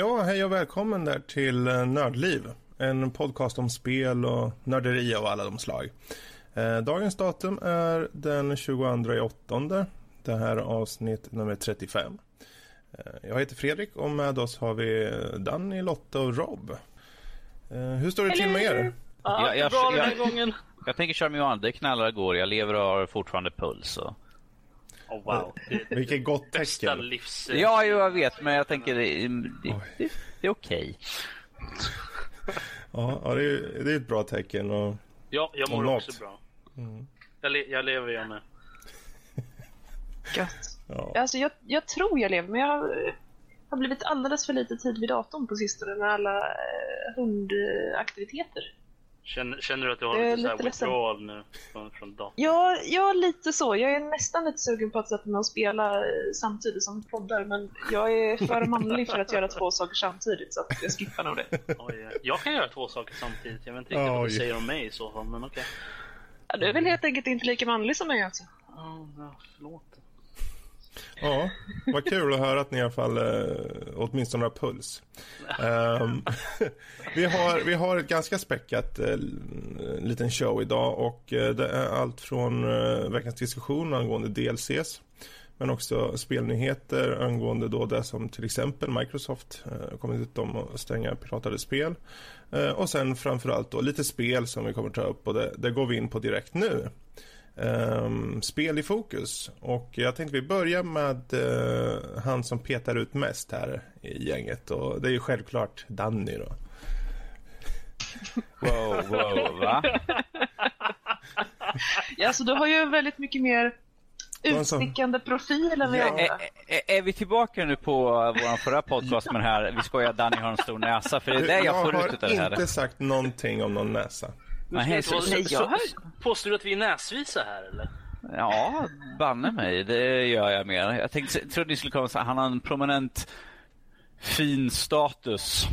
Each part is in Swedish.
Ja, hej och välkommen där till eh, Nördliv. En podcast om spel och nörderi av alla de slag. Eh, dagens datum är den 22 i åttonde. Det här är avsnitt nummer 35. Eh, jag heter Fredrik och med oss har vi Danny, Lotta och Rob. Hur står det till med er? Ja, jag, jag, jag, gången. Jag tänker köra mig an. Det knallar går. Jag lever och har fortfarande puls. Och... Oh, wow. Vilket gott tecken. Livs... Ja, jo, jag vet, men jag tänker det, det, det, det är okej. Okay. ja, det är, det är ett bra tecken. Och, ja, jag mår också bra. Mm. Jag, le, jag lever jag med. Gött. Ja. Alltså, jag, jag tror jag lever, men jag har, har blivit alldeles för lite tid vid datorn på sistone med alla eh, hundaktiviteter. Känner, känner, du att du har lite, lite withdrawal nu från, från datorn? Ja, ja, lite så. Jag är nästan lite sugen på att sätta mig och spela eh, samtidigt som poddar, men jag är för manlig för att göra två saker samtidigt, så att jag skippar nog det. Oj, jag kan göra två saker samtidigt. Jag vet inte riktigt Oj. vad du säger om mig i så fall, men okej. Okay. Ja, du är väl helt enkelt inte lika manlig som mig alltså? Ja, förlåt. Ja, vad kul att höra att ni i alla fall eh, åtminstone har puls. Um, vi, har, vi har ett ganska späckat eh, liten show idag och eh, det är allt från eh, veckans diskussion angående DLCs men också spelnyheter angående då det som till exempel Microsoft eh, kommit ut om att stänga piratade spel. Eh, och sen framförallt då lite spel som vi kommer ta upp och det, det går vi in på direkt nu um, spel i fokus. Och jag tänkte vi börjar med uh, han som petar ut mest här i gänget. Och det är ju självklart Danny då. Wow, wow, va? ja, så du har ju väldigt mycket mer utstickande profil än vi ja. Är, är, är, vi tillbaka nu på vår förra podcast med det här, vi skojar Danny har en stor näsa, för det är det jag får ut av det här. Jag har inte sagt någonting om någon näsa. Nej, så, så, så, påstår du att vi är näsvisa här eller? Ja, banne mig, det gör jag mer. Jag tänkte, trodde ni skulle komma säga han har en prominent fin status.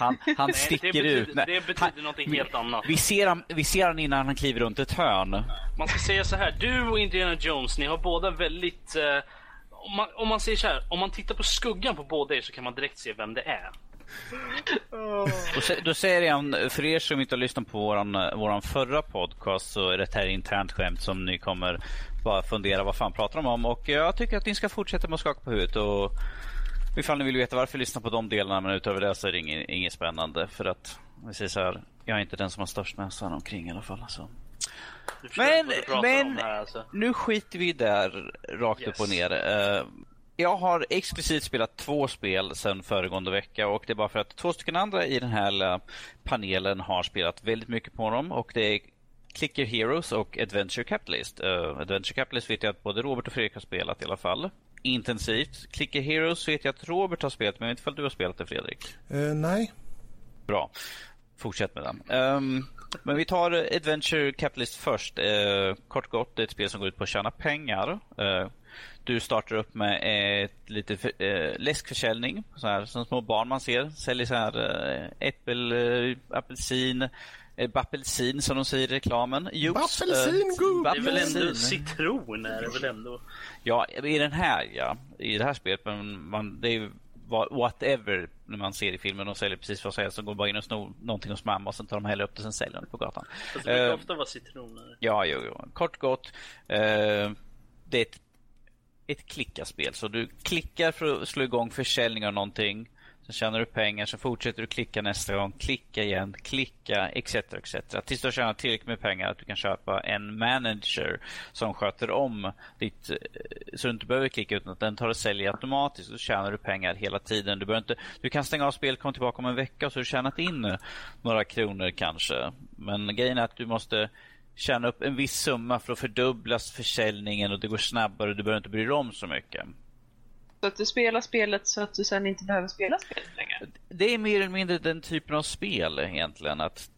Han, han Nej, sticker det betyder, ut. Nej, det betyder han, någonting helt annat. Vi ser, han, vi ser han innan han kliver runt ett hörn. Man ska säga så här, du och Indiana Jones, ni har båda väldigt... Eh, om, man, om man säger så här, om man tittar på skuggan på båda er så kan man direkt se vem det är. Då, då säger jag, för er som inte har lyssnat på våran, våran förra podcast så är det här internt skämt som ni kommer bara fundera vad fan pratar de om. Och jag tycker att ni ska fortsätta med att skaka på huvudet. Och ifall ni vill veta varför lyssna på de delarna men utöver det så är det inget, inget spännande. För att, vi säger så här, jag är inte den som har störst näsan omkring i alla fall. Alltså. Men, men här, alltså. nu skiter vi där rakt yes. upp och ner. Uh, jag har exklusivt spelat två spel sedan föregående vecka och det är bara för att två stycken andra i den här panelen har spelat väldigt mycket på dem och det är Clicker Heroes och Adventure Capitalist. Uh, Adventure Capitalist vet jag att både Robert och Fredrik har spelat i alla fall. Intensivt. Clicker Heroes vet jag att Robert har spelat, men jag vet inte om du har spelat det Fredrik? Uh, nej. Bra. Fortsätt med den. Um, men vi tar Adventure Capitalist först. Uh, kort gott, det är ett spel som går ut på att tjäna pengar. Uh, du startar upp med ett lite för, äh, läskförsäljning. Så här, som små barn man ser. Säljer så här äh, äppel, äh, apelsin, äh, bappelsin som de säger i reklamen. Juice, bappelsin, äh, Det är väl ändå citron är det väl ändå? Ja, i den här ja. I det här spelet. Men man, det är whatever när man ser i filmen. De säljer precis vad som helst. De går bara in och snor någonting hos mamma och sen tar de heller upp det och sen säljer de på gatan. Fast det brukar uh, ofta vara citroner. Ja, jo, jo. Kort gott. Uh, det är ett ett klickaspel. Så du klickar för att slå igång försäljning av någonting. Sen tjänar du pengar, sen fortsätter du klicka nästa gång, klicka igen, klicka etc. etc. Tills du har tjänat tillräckligt med pengar att du kan köpa en manager som sköter om ditt... Eh, så du inte behöver klicka utan att den tar och säljer automatiskt. Då tjänar du pengar hela tiden. Du, inte, du kan stänga av spelet, komma tillbaka om en vecka och så har du tjänat in några kronor kanske. Men grejen är att du måste tjäna upp en viss summa för att fördubblas försäljningen och det går snabbare och du behöver inte bry dig om så mycket. Så att du spelar spelet så att du sen inte behöver spela spelet längre? Det är mer eller mindre den typen av spel egentligen. Att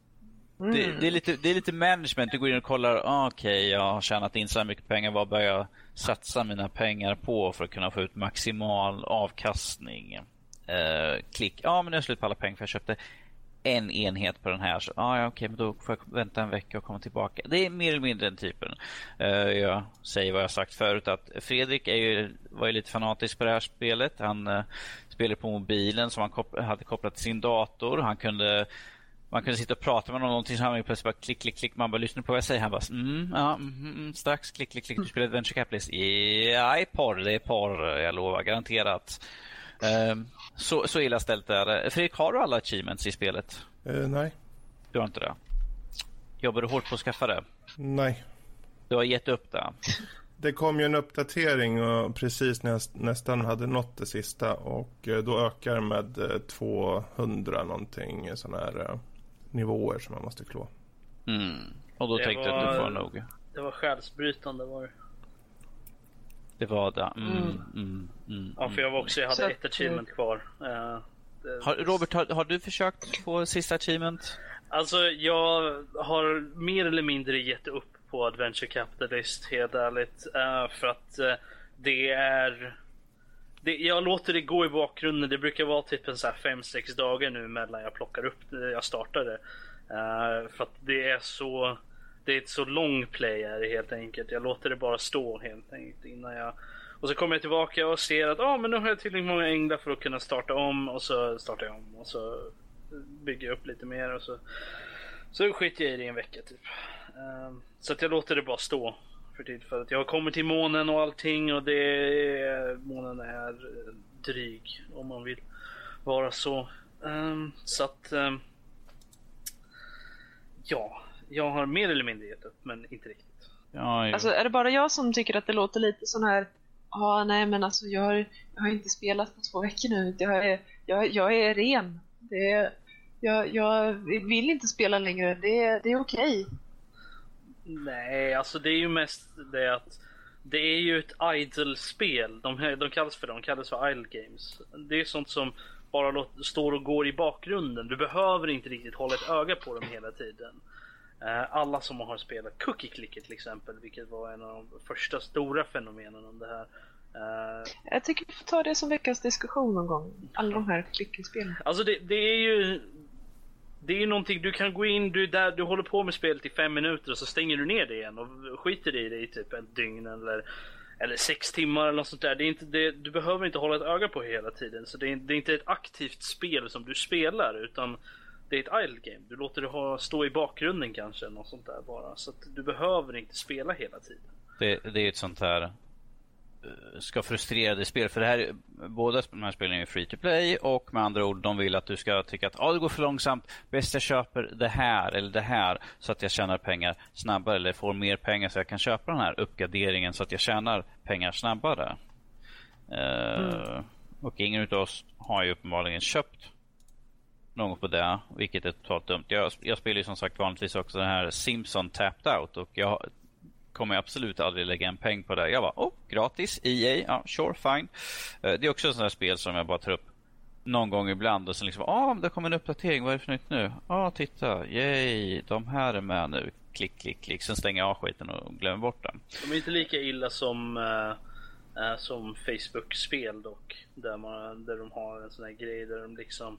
mm. det, det, är lite, det är lite management. Du går in och kollar, ah, okej, okay, jag har tjänat in så här mycket pengar. Vad bör jag satsa mina pengar på för att kunna få ut maximal avkastning? Uh, klick, ja ah, men nu är jag slut på alla pengar för jag köpte en enhet på den här. Så, ah, ja, okej, men då får jag vänta en vecka och komma tillbaka. Det är mer eller mindre den typen. Uh, jag säger vad jag sagt förut att Fredrik är ju, var ju lite fanatisk på det här spelet. Han eh, uh, spelade på mobilen som han kop hade kopplat till sin dator. Han kunde man kunde sitta och prata med någonting så han plötsligt bara klick, klick, klick. Man bara lyssnar på vad jag säger. Han bara mm, ja, mm, mm, strax klick, klick, klick. Du spelar Adventure Capitalist. Ja, porr. Det är porr. Jag lovar garanterat. Um, så, så illa ställt är det. Fredrik, har du alla achievements i spelet? Uh, nej. Du har inte det? Jobbar du hårt på att skaffa det? Nej. Du har gett upp det? Det kom ju en uppdatering och precis när jag nästan hade nått det sista och eh, då ökar med 200 eh, någonting sådana här nivåer som man måste klå. Mm. Och då det tänkte jag att du får nog. Det var själsbrytande var det. Det var det. Mm, mm. Mm, mm ja, för jag var också, jag hade ett achievement kvar. Uh, det... har, Robert, har, har, du försökt få sista achievement? Alltså, jag har mer eller mindre gett upp på Adventure Capitalist, helt ärligt. Uh, för att uh, det är... Det, jag låter det gå i bakgrunden. Det brukar vara typ en 5-6 dagar nu mellan jag plockar upp det, jag startade. Uh, för att det är så det är ett så lång play helt enkelt. Jag låter det bara stå helt enkelt innan jag och så kommer jag tillbaka och ser att ah, men nu har jag tillräckligt många änglar för att kunna starta om och så startar jag om och så bygger jag upp lite mer och så så skiter jag i det i en vecka typ. Ehm, så att jag låter det bara stå för tillfället. Jag kommer till månen och allting och det månen är dryg om man vill vara så. Um, så att um, ja, jag har mer eller mindre gett upp, men inte riktigt. Ja, alltså, är det bara jag som tycker att det låter lite sån här Ja, nej men alltså jag har, jag har inte spelat på två veckor nu. Jag är, jag, jag är ren. Det är, jag, jag vill inte spela längre. Det, det är okej. Okay. Nej, alltså det är ju mest det att det är ju ett idle-spel. De, de kallas för det, de kallas för idle games. Det är sånt som bara står och går i bakgrunden. Du behöver inte riktigt hålla ett öga på dem hela tiden. Eh, alla som har spelat Cookie Clicker till exempel, vilket var en av de första stora fenomenen om det här. Uh, jag tycker vi får ta det som veckans diskussion någon gång. Alla de här klickerspelen. Alltså det, det, är ju Det är ju någonting, du kan gå in, du är där, du håller på med spelet i fem minuter och så stänger du ner det igen och skiter i det i typ ett dygn eller eller sex timmar eller något sånt där. Det är inte, det, du behöver inte hålla ett öga på hela tiden. Så det är, det är inte ett aktivt spel som du spelar utan det är ett idle game. Du låter det ha, stå i bakgrunden kanske, något sånt där bara. Så du behöver inte spela hela tiden. Det, det är ett sånt här eh, ska frustrerade spel. För det här, båda de här spelen är free to play och med andra ord, de vill att du ska tycka att ah, det går för långsamt. Bäst jag köper det här eller det här så att jag tjänar pengar snabbare eller får mer pengar så jag kan köpa den här uppgraderingen så att jag tjänar pengar snabbare. Eh, mm. Uh, och ingen av oss har ju uppenbarligen köpt något på det, vilket är totalt dumt. Jag, jag spelar ju som sagt vanligtvis också den här Simpson Tapped Out och jag kommer absolut aldrig lägga en peng på det. Jag bara, oh, gratis, EA, ja, sure, fine. Eh, det är också ett sånt här spel som jag bara tar upp någon gång ibland och sen liksom, ah, det kommer en uppdatering, vad är det för nytt nu? Ja, ah, titta, yay, de här är med nu. Klick, klick, klick. Sen stänger jag av skiten och glömmer bort den. De är inte lika illa som äh, som Facebook-spel dock. Där, man, där de har en sån här grej där de liksom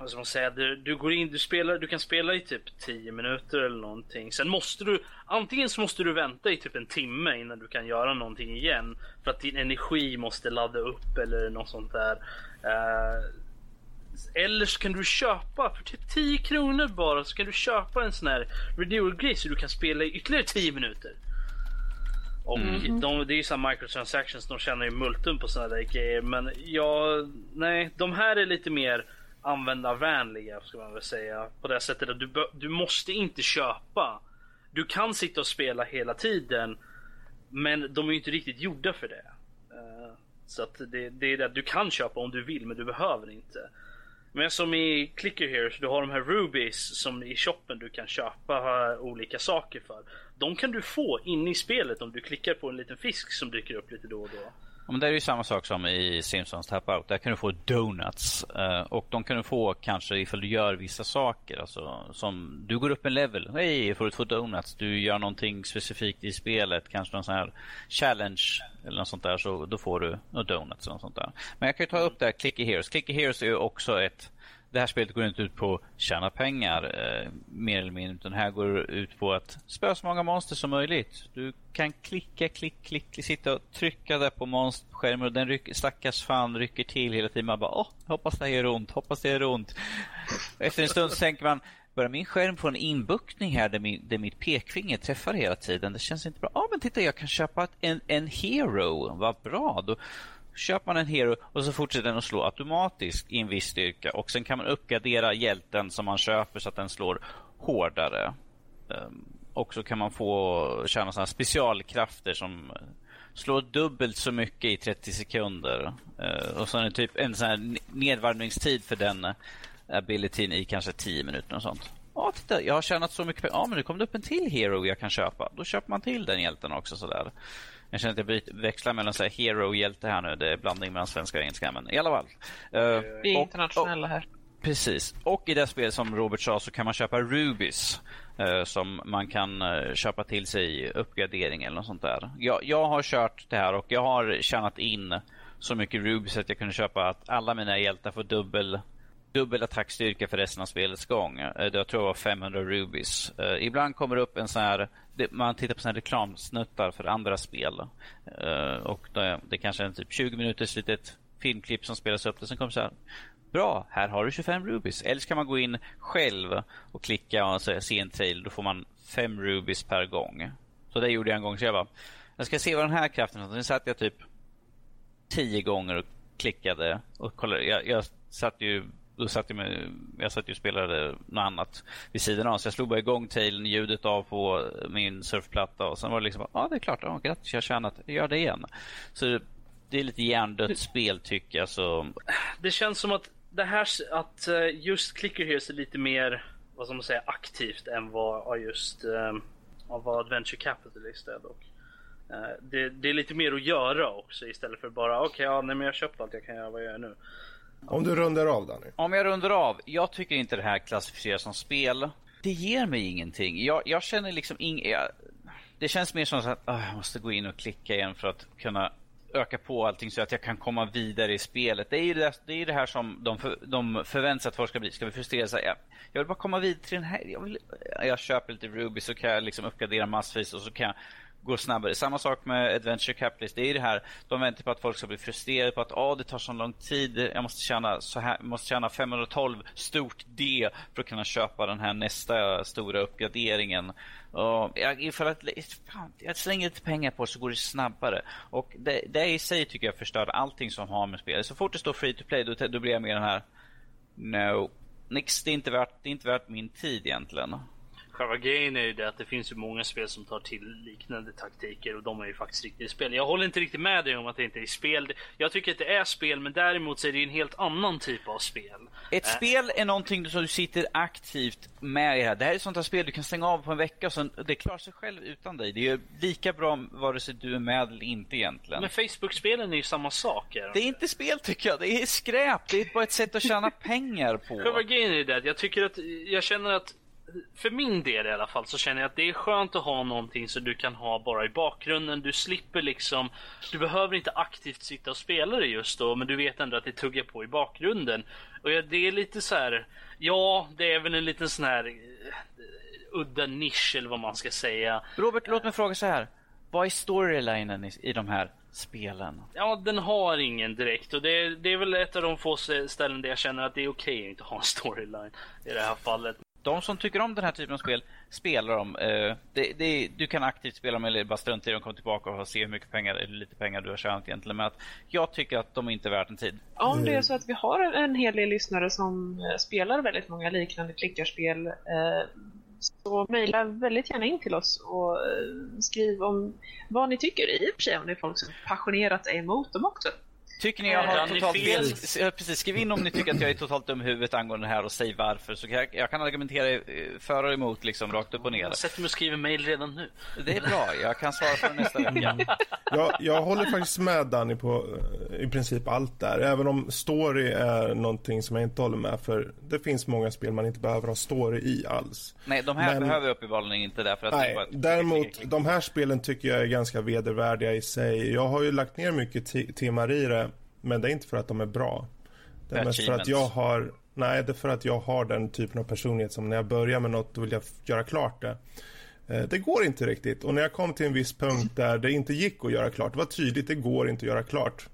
vad ska man säga, du, du, går in, du spelar, du kan spela i typ 10 minuter eller någonting. Sen måste du, antingen så måste du vänta i typ en timme innan du kan göra någonting igen. För att din energi måste ladda upp eller något sånt där. Uh, eller så kan du köpa, för typ 10 kronor bara, så kan du köpa en sån här renewal grej så du kan spela i ytterligare 10 minuter. Och mm. de, det är ju såhär microtransactions, de tjänar ju multum på såna där grejer. Men ja, nej, de här är lite mer användarvänliga ska man väl säga. På det sättet att du, du måste inte köpa. Du kan sitta och spela hela tiden. Men de är inte riktigt gjorda för det. Uh, så att det, det är det du kan köpa om du vill men du behöver inte. Men som i Clicker Heroes, du har de här Rubies som i shoppen du kan köpa olika saker för. De kan du få inne i spelet om du klickar på en liten fisk som dyker upp lite då och då. Ja, men det är ju samma sak som i Simpsons Tap Out. Där kan du få donuts. Eh, och de kan du få kanske ifall du gör vissa saker. Alltså, som du går upp en level. Hej, får du två donuts. Du gör någonting specifikt i spelet. Kanske någon sån här challenge eller något sånt där. Så då får du några donuts eller något sånt där. Men jag kan ju ta upp det här Clicky Heroes. Clicky Heroes är ju också ett det här spelet går inte ut på att tjäna pengar eh, mer eller mindre. Utan här går ut på att spöa så många monster som möjligt. Du kan klicka, klick, klick, sitta och trycka där på monsterskärmen och den ryck, stackars fan rycker till hela tiden. Man bara, åh, hoppas det gör ont, hoppas det gör ont. Efter en stund så tänker man, börjar min skärm få en inbuktning här där, min, där mitt pekfinger träffar hela tiden. Det känns inte bra. Ja, men titta, jag kan köpa en, en hero. Vad bra. Då köper man en hero och så fortsätter den att slå automatiskt i en viss styrka. Och sen kan man uppgradera hjälten som man köper så att den slår hårdare. Ehm, och så kan man få tjäna såna specialkrafter som slår dubbelt så mycket i 30 sekunder. Ehm, och så är det typ en sån här nedvarvningstid för den abilityn i kanske 10 minuter och sånt. Ja, titta, jag har tjänat så mycket pengar. Ja, men nu kom det upp en till hero jag kan köpa. Då köper man till den hjälten också sådär. Jag känner att jag växlar mellan så här hero och hjälte här nu. Det är blandning mellan svenska och engelska. Men i alla fall. Uh, Vi är internationella här. Precis. Och i det spel som Robert sa så kan man köpa rubies. Uh, som man kan uh, köpa till sig uppgradering eller något sånt där. Jag, jag har kört det här och jag har tjänat in så mycket rubies att jag kunde köpa att alla mina hjältar får dubbel dubbel attackstyrka för resten av spelets gång. Det jag tror jag var 500 rubies. Ibland kommer det upp en sån här, det, man tittar på sina reklamsnuttar för andra spel. Uh, och det, det kanske är en typ 20 minuters litet filmklipp som spelas upp. Och sen kommer så här, bra, här har du 25 rubies. Eller så kan man gå in själv och klicka och se en trail. Då får man 5 rubies per gång. Så det gjorde jag en gång. Så jag bara, jag ska se vad den här kraften är. Sen satt jag typ 10 gånger och klickade och kollade. Jag, jag satt ju då satt jag, med, jag satt ju och spelade något annat vid sidan av. Så jag slog bara igång tailen, ljudet av på min surfplatta och sen var det liksom, ja ah, det är klart, oh, grattis jag har tjänat, gör det igen. Så det är lite hjärndött spel tycker jag. Så... Det känns som att det här, att eh, just Clicker Heroes är lite mer, vad ska man säga, aktivt än vad just um, vad Adventure Capitalist är dock. Eh, det, det, är lite mer att göra också istället för bara okej, okay, ja, nej, men jag har köpt allt jag kan göra, vad gör jag nu? Om du rundar av Danny. Om jag rundar av. Jag tycker inte det här klassificeras som spel. Det ger mig ingenting. Jag, jag känner liksom inget... Det känns mer som att oh, jag måste gå in och klicka igen för att kunna öka på allting så att jag kan komma vidare i spelet. Det är ju det, det, är det här som de, för, de förväntar sig att folk ska bli. Ska vi frustrera sig? Jag, jag vill bara komma vidare till den här. Jag, vill, jag köper lite Ruby så kan jag liksom uppgradera massvis och så kan jag går snabbare. Samma sak med Adventure Capitalist. Det är det här, de väntar på att folk ska bli frustrerade på att oh, det tar så lång tid. Jag måste tjäna, så här, måste tjäna 512 stort D för att kunna köpa den här nästa stora uppgraderingen. Och jag, ifall att, fan, jag slänger lite pengar på så går det snabbare. Och det, det i sig tycker jag förstör allting som har med spel. Så fort det står free to play då, då blir jag mer den här No, nix, det är inte värt, det är inte värt min tid egentligen. Själva grejen är ju det att det finns ju många spel som tar till liknande taktiker och de är ju faktiskt riktigt spel. Jag håller inte riktigt med dig om att det inte är spel. Jag tycker att det är spel, men däremot så är det en helt annan typ av spel. Ett äh. spel är någonting som du sitter aktivt med i. Här, det här är ett sånt här spel du kan stänga av på en vecka och sen, det klarar sig själv utan dig. Det är lika bra vare sig du är med eller inte egentligen. Men Facebook-spelen är ju samma sak. Är det är inte spel tycker jag. Det är skräp. Det är bara ett sätt att tjäna pengar på. Själva grejen är det jag tycker att, jag känner att för min del i alla fall så känner jag att det är skönt att ha någonting som du kan ha bara i bakgrunden. Du slipper liksom, du behöver inte aktivt sitta och spela det just då, men du vet ändå att det tuggar på i bakgrunden. Och det är lite så här, ja, det är väl en liten sån här uh, udda nisch eller vad man ska säga. Robert, låt mig fråga så här. Vad är storylinen i, i de här spelen? Ja, den har ingen direkt och det är, det är väl ett av de få ställen där jag känner att det är okej okay att inte ha en storyline i det här fallet de som tycker om den här typen av spel spelar dem. Eh, det, det, du kan aktivt spela dem eller bara strunta i dem, komma tillbaka och se hur mycket pengar eller lite pengar du har tjänat egentligen. Men att jag tycker att de är inte är värt en tid. Om det är så att vi har en hel del lyssnare som eh, spelar väldigt många liknande klickarspel eh, så mejla väldigt gärna in till oss och skriv om vad ni tycker i och för sig om det är folk som passionerat är emot dem också. Tycker ni jag har totalt fel? Precis, skriv in om ni tycker att jag är totalt dum i huvudet angående det här och säg varför. Så jag, jag kan argumentera för och emot liksom rakt upp och ner. Sätt mig och skriver mejl redan nu. Det är bra, jag kan svara för nästa vecka. jag, jag håller faktiskt med Danny på eh, i princip allt där. Även om story är någonting som jag inte håller med för. Det finns många spel man inte behöver ha story i alls. Nej, de här Men, behöver uppenbarligen inte därför att nej, det däremot, de här spelen tycker jag är ganska vedervärdiga i sig. Jag har ju lagt ner mycket timmar i det men det är inte för att de är bra. Det är mest för att jag har... Nej, det är för att jag har den typen av personlighet som när jag börjar med något då vill jag göra klart det. Eh, det går inte riktigt och när jag kom till en viss punkt där det inte gick att göra klart, det var tydligt, det går inte att göra klart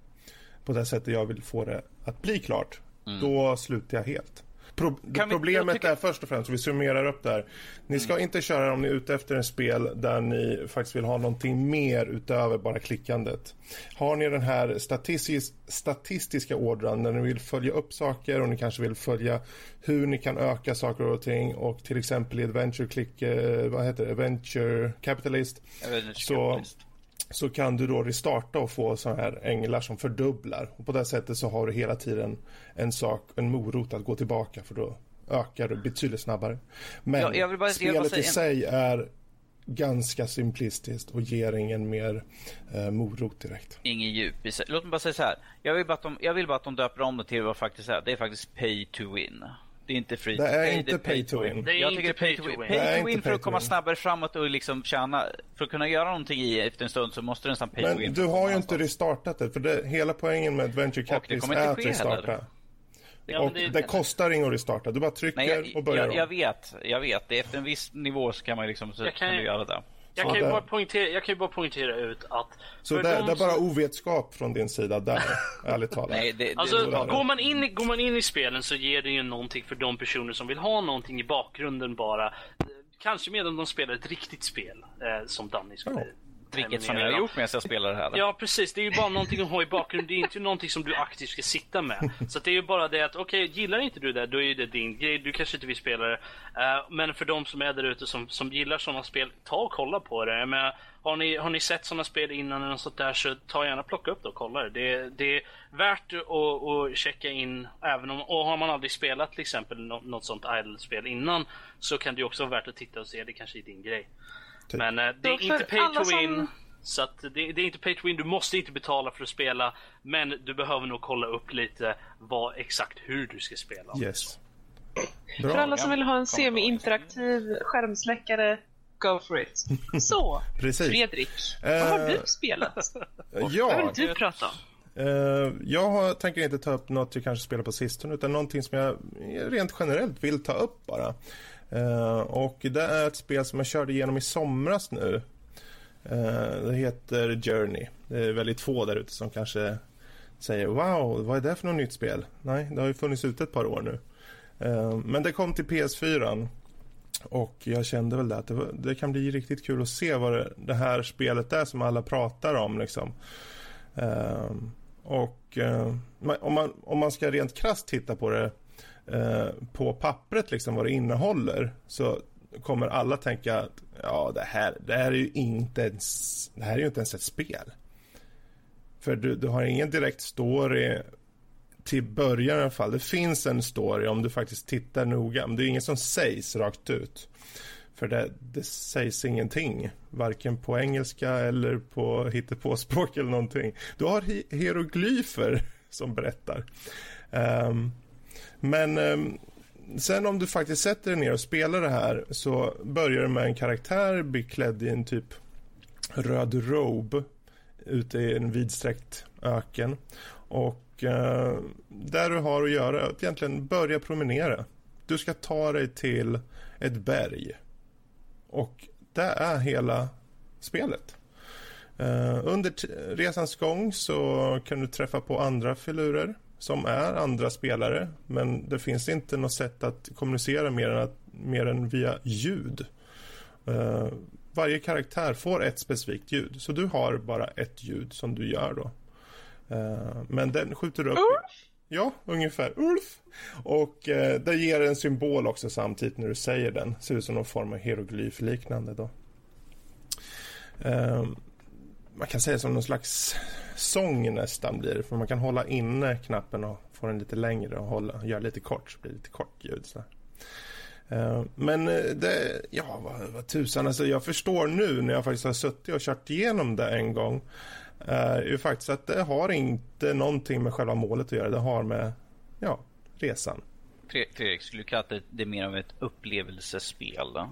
på det sättet jag vill få det att bli klart, mm. då slutar jag helt. Pro problemet tycker... är först och främst, vi summerar upp där. Ni ska mm. inte köra om ni är ute efter en spel där ni faktiskt vill ha någonting mer utöver bara klickandet. Har ni den här statistis statistiska ådran där ni vill följa upp saker och ni kanske vill följa hur ni kan öka saker och ting och till exempel i Adventure Click, eh, vad heter det, Adventure Capitalist. Adventure så Capitalist så kan du då restarta och få sådana här änglar som fördubblar. Och på det sättet så har du hela tiden en sak, en morot att gå tillbaka för då ökar du betydligt snabbare. Men ja, jag bara, spelet jag i sig är ganska simplistiskt och ger ingen mer eh, morot direkt. Ingen djup i sig. Låt mig bara säga så här. Jag vill bara att de, jag vill bara att de döper om det till vad det faktiskt är. Det är faktiskt pay to win. Det är inte free Det är pay, inte pay to win. Det är jag inte pay to win. Pay to win för att komma snabbare framåt och liksom tjäna. För att kunna göra någonting i efter en stund så måste du nästan pay Men to win. Men du har ju inte restartat det. För det, hela poängen med Adventure Capitalist är att restarta. Heller. Ja, och det, det, kostar inget att restarta. Du bara trycker Nej, jag, och börjar jag, jag vet, jag vet. Efter en viss nivå så kan man liksom så kan, kan du göra det. Jag kan, ju bara poängtera, jag kan ju bara poängtera ut att... Så det, de det är bara ovetskap från din sida där, ärligt talat? Nej, det, det alltså, går man, in, går man in i spelen så ger det ju någonting för de personer som vill ha någonting i bakgrunden bara. Kanske medan de spelar ett riktigt spel, eh, som Danny skulle ja. Vilket som jag har gjort medan jag spelar det här. Ja, precis. Det är ju bara någonting att ha i bakgrunden. Det är inte någonting som du aktivt ska sitta med. Så det är ju bara det att, okej, okay, gillar inte du det, då är det din grej. Du kanske inte vill spela det. Uh, men för de som är där ute som, som gillar sådana spel, ta och kolla på det. Menar, har ni, har ni sett sådana spel innan eller något sånt där så ta gärna plocka upp det och kolla det. Det, det är värt att, att checka in även om, och har man aldrig spelat till exempel något, sånt idle-spel innan så kan det också vara värt att titta och se, det kanske är din grej. Typ. Men äh, det är inte pay to win. Som... Så att det, det, är inte pay to win, du måste inte betala för att spela. Men du behöver nog kolla upp lite vad exakt hur du ska spela. Yes. Bra. För alla som vill ha en semi-interaktiv skärmsläckare, go for it. Så, Precis. Fredrik, vad har du spelat? ja, vad vill du prata om? Uh, jag tänker inte ta upp något jag kanske spelar på sistone utan någonting som jag rent generellt vill ta upp bara. Uh, och det är ett spel som jag körde igenom i somras nu. Uh, det heter Journey. Det är väldigt få där ute som kanske säger Wow, vad är det för något nytt spel? Nej, det har ju funnits ute ett par år nu. Uh, men det kom till PS4 och jag kände väl det att det, var, det, kan bli riktigt kul att se vad det, det, här spelet är som alla pratar om liksom. och om, man, om man ska rent krasst titta på det Eh, på pappret liksom vad det innehåller så kommer alla tänka att ja, det här, det här är ju inte ens, det här är ju inte ens ett spel. För du, du har ingen direkt story till början i alla fall. Det finns en story om du faktiskt tittar noga, men det är inget som sägs rakt ut. För det, det sägs ingenting, varken på engelska eller på hittepåspråk eller någonting. Du har hieroglyfer som berättar. Um, men eh, sen om du faktiskt sätter dig ner och spelar det här så börjar du med en karaktär beklädd i en typ röd robe ute i en vidsträckt öken. Och eh, där du har att göra är att egentligen börja promenera. Du ska ta dig till ett berg. Och det är hela spelet. Eh, under resans gång så kan du träffa på andra filurer som är andra spelare men det finns inte något sätt att kommunicera mer än, att, mer än via ljud. Uh, varje karaktär får ett specifikt ljud så du har bara ett ljud som du gör då. Uh, men den skjuter upp... Ulf? Ja, ungefär. Ulf! Och uh, det ger en symbol också samtidigt när du säger den. Ser ut som någon form av hieroglyfliknande då. Man kan säga som någon slags sång nästan blir det. För man kan hålla inne knappen och få den lite längre och hålla, göra lite kort så blir det lite kort ljud. Så uh, men eh, det, ja vad, vad tusan, alltså jag förstår nu när jag faktiskt har suttit och kört igenom det en gång. Är uh, ju faktiskt att det har inte någonting med själva målet att göra. Det har med, ja, resan. Fredrik, skulle du kalla det, det mer av ett upplevelsespel då?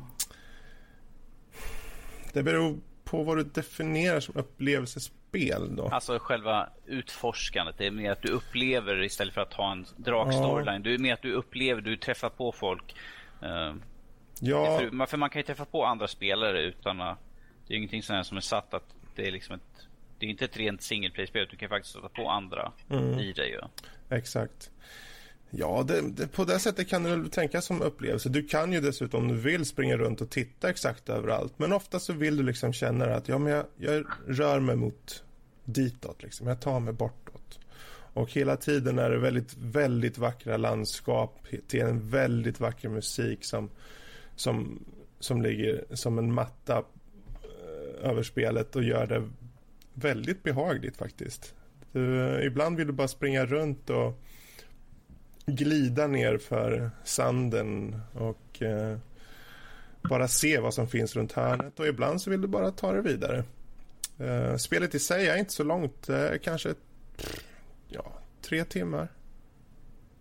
Det beror på vad du definierar som upplevelsespel då. Alltså själva utforskandet. Det är mer att du upplever istället för att ha en drag-storyline. Ja. Det är mer att du upplever, du träffar på folk. Uh, ja. För, för, man kan ju träffa på andra spelare utan att... Det är ingenting sånt som är satt att det är liksom ett... Det är inte ett rent single play-spel. Du kan faktiskt sätta på andra mm. i det ju. Exakt. Ja, det, det, på det sättet kan du tänkas. tänka som upplevelse. Du kan ju dessutom om du vill springa runt och titta exakt överallt. Men ofta så vill du liksom känna att ja, men jag, jag rör mig mot ditåt. Liksom. Jag tar mig bortåt. Och hela tiden är det väldigt, väldigt vackra landskap till en väldigt vacker musik som, som, som ligger som en matta eh, över spelet och gör det väldigt behagligt faktiskt. Du, eh, ibland vill du bara springa runt och glida ner för sanden och eh, bara se vad som finns runt hörnet och ibland så vill du bara ta det vidare. Eh, spelet i sig är inte så långt, eh, kanske ja, tre timmar.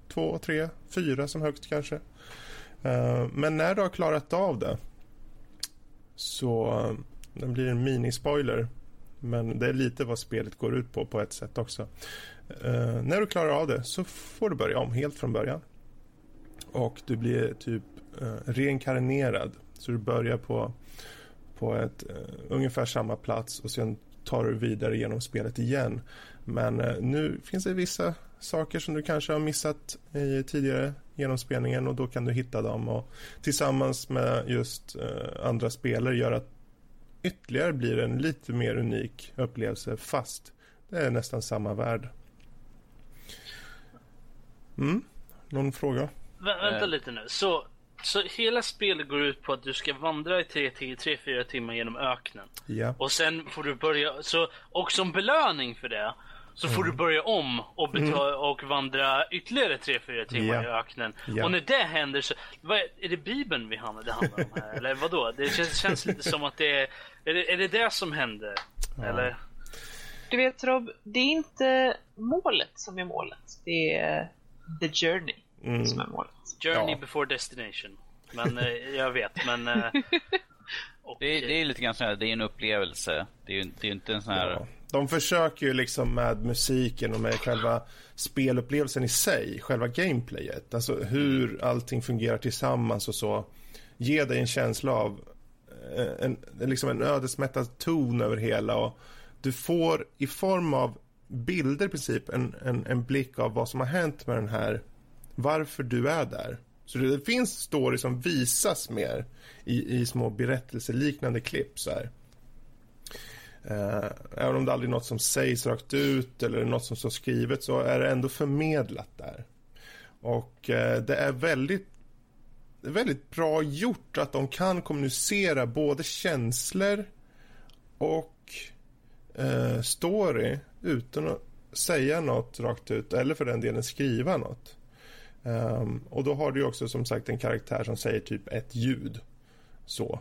Två, tre, fyra som högst kanske. Eh, men när du har klarat av det så eh, det blir en minispoiler men det är lite vad spelet går ut på på ett sätt också. Uh, när du klarar av det så får du börja om helt från början. Och du blir typ uh, reinkarnerad. Så du börjar på, på ett uh, ungefär samma plats och sen tar du vidare genom spelet igen. Men nu finns det vissa saker som du kanske har missat i tidigare genomspelningen och då kan du hitta dem och tillsammans med just andra spelare gör att ytterligare blir en lite mer unik upplevelse fast det är nästan samma värld. Mm. Någon fråga? Vä vänta lite nu. Så, så hela spelet går ut på att du ska vandra i 3-4 timmar genom öknen. Ja. Och sen får du börja, så, och som belöning för det så får mm. du börja om och, betala, mm. och vandra ytterligare 3-4 timmar ja. i öknen. Ja. Och när det händer så, vad, är det Bibeln vi handlar, det handlar om här? eller vadå? Det känns, känns lite som att det är, är det, är det det som händer? Ja. Eller? Du vet Rob, det är inte målet som är målet. Det är the journey mm. som är målet. Journey ja. before destination. Men eh, jag vet, men... Eh, och, det, är, det, är lite grann så här, det är en upplevelse. Det är ju det är inte en sån här... Ja. De försöker ju liksom med musiken och med själva spelupplevelsen i sig, själva gameplayet. Alltså hur allting fungerar tillsammans och så. Ge dig en känsla av eh, en, liksom en ödesmättad ton över hela och du får i form av bilder i princip en, en, en blick av vad som har hänt med den här, varför du är där. Så det finns story som visas mer i, i små berättelseliknande klipp så här. Eh, även om det aldrig är något som sägs rakt ut eller något som står skrivet så är det ändå förmedlat där. Och eh, det är väldigt, väldigt bra gjort att de kan kommunicera både känslor och eh, story utan att säga något rakt ut eller för den delen skriva något. Um, och då har du också som sagt en karaktär som säger typ ett ljud. Så.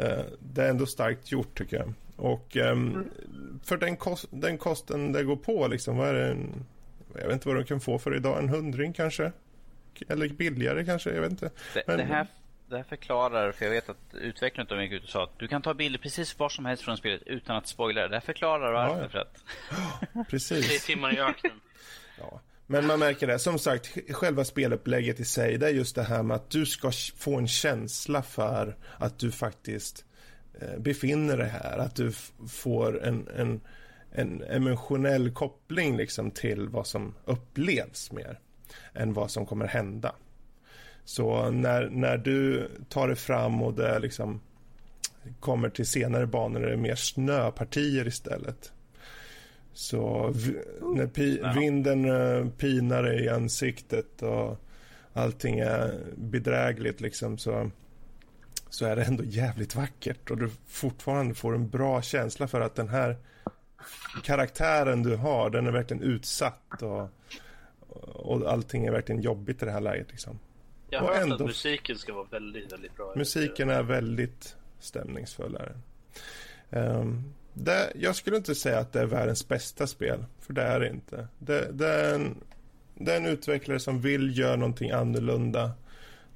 Uh, det är ändå starkt gjort tycker jag. Och um, mm. för den, kost, den kosten det går på liksom, vad är det? En, jag vet inte vad du kan få för idag, en hundring kanske? Eller billigare kanske, jag vet inte. Det, Men, det här det här förklarar, för jag vet att utvecklaren de gick ut och sa att du kan ta bilder precis var som helst från spelet utan att spoila det. Det här förklarar varför. Ja, För att... precis. Tre timmar i öknen. ja. Men man märker det, som sagt, själva spelupplägget i sig, det är just det här med att du ska få en känsla för att du faktiskt eh, befinner dig här. Att du får en, en, en emotionell koppling liksom till vad som upplevs mer än vad som kommer hända. Så när, när du tar dig fram och det liksom kommer till senare banor är det mer snöpartier istället. Så när pi, vinden uh, pinar dig i ansiktet och allting är bedrägligt liksom så, så är det ändå jävligt vackert och du fortfarande får en bra känsla för att den här karaktären du har, den är verkligen utsatt och, och allting är verkligen jobbigt i det här läget liksom. Jag har hört att musiken ska vara väldigt, väldigt bra. Musiken är väldigt stämningsfull. Um, det, jag skulle inte säga att det är världens bästa spel, för det är det inte. Det, det, är en, det är en utvecklare som vill göra någonting annorlunda.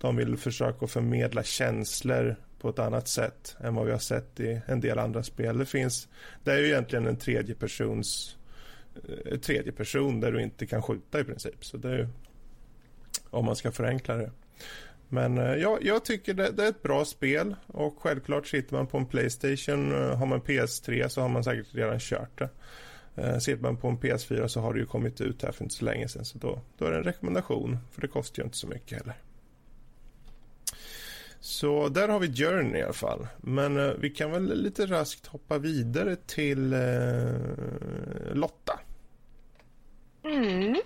De vill försöka förmedla känslor på ett annat sätt än vad vi har sett i en del andra spel. Det finns, det är ju egentligen en tredje persons eh, tredje person där du inte kan skjuta i princip. Så det är ju, om man ska förenkla det. Men eh, ja, jag tycker det, det, är ett bra spel och självklart sitter man på en Playstation, eh, har man PS3 så har man säkert redan kört det. Eh, sitter man på en PS4 så har det ju kommit ut här för inte så länge sedan så då, då är det en rekommendation för det kostar ju inte så mycket heller. Så där har vi Journey i alla fall. Men eh, vi kan väl lite raskt hoppa vidare till eh, Lotta. Mm.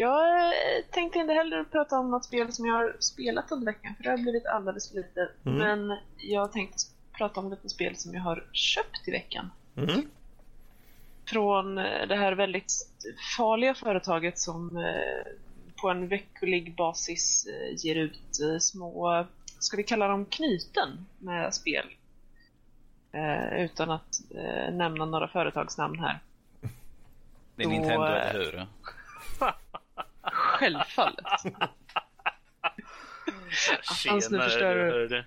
Jag eh, tänkte inte heller prata om något spel som jag har spelat under veckan för det har blivit alldeles för lite. Mm. Men jag tänkte prata om lite spel som jag har köpt i veckan. Mm. Från eh, det här väldigt farliga företaget som eh, på en veckolig basis ger ut små, ska vi kalla dem knyten med spel. Utan att nämna några företagsnamn här. Det är Nintendo, eller hur? Självfallet. Attans, nu förstör du.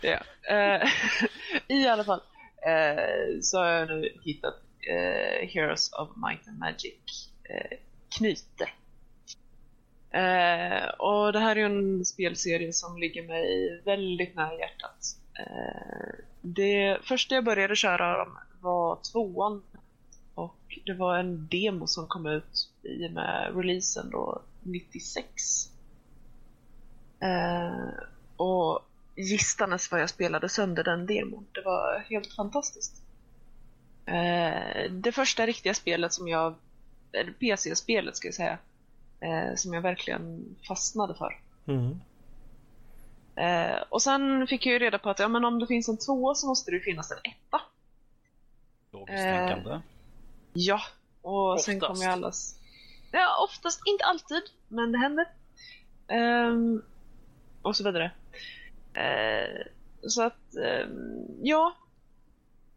Ja. Uh, I alla fall uh, så har jag nu hittat uh, Heroes of Might and Magic Knyte. och det här är en spelserie som ligger mig väldigt nära hjärtat. det första jag började köra var tvåan och det var en demo som kom ut i och med releasen då 96. Eh, och gistanes vad jag spelade sönder den demon. Det var helt fantastiskt. Eh, det första riktiga spelet som jag, eller PC-spelet ska jag säga, eh, som jag verkligen fastnade för. Mm. Eh, och sen fick jag ju reda på att ja, men om det finns en tvåa så måste det finnas en etta. Logiskt tänkande. Ja, och oftast. sen kommer ju allas... Ja, oftast. Inte alltid, men det händer. Um, och så vidare. Uh, så att, um, ja.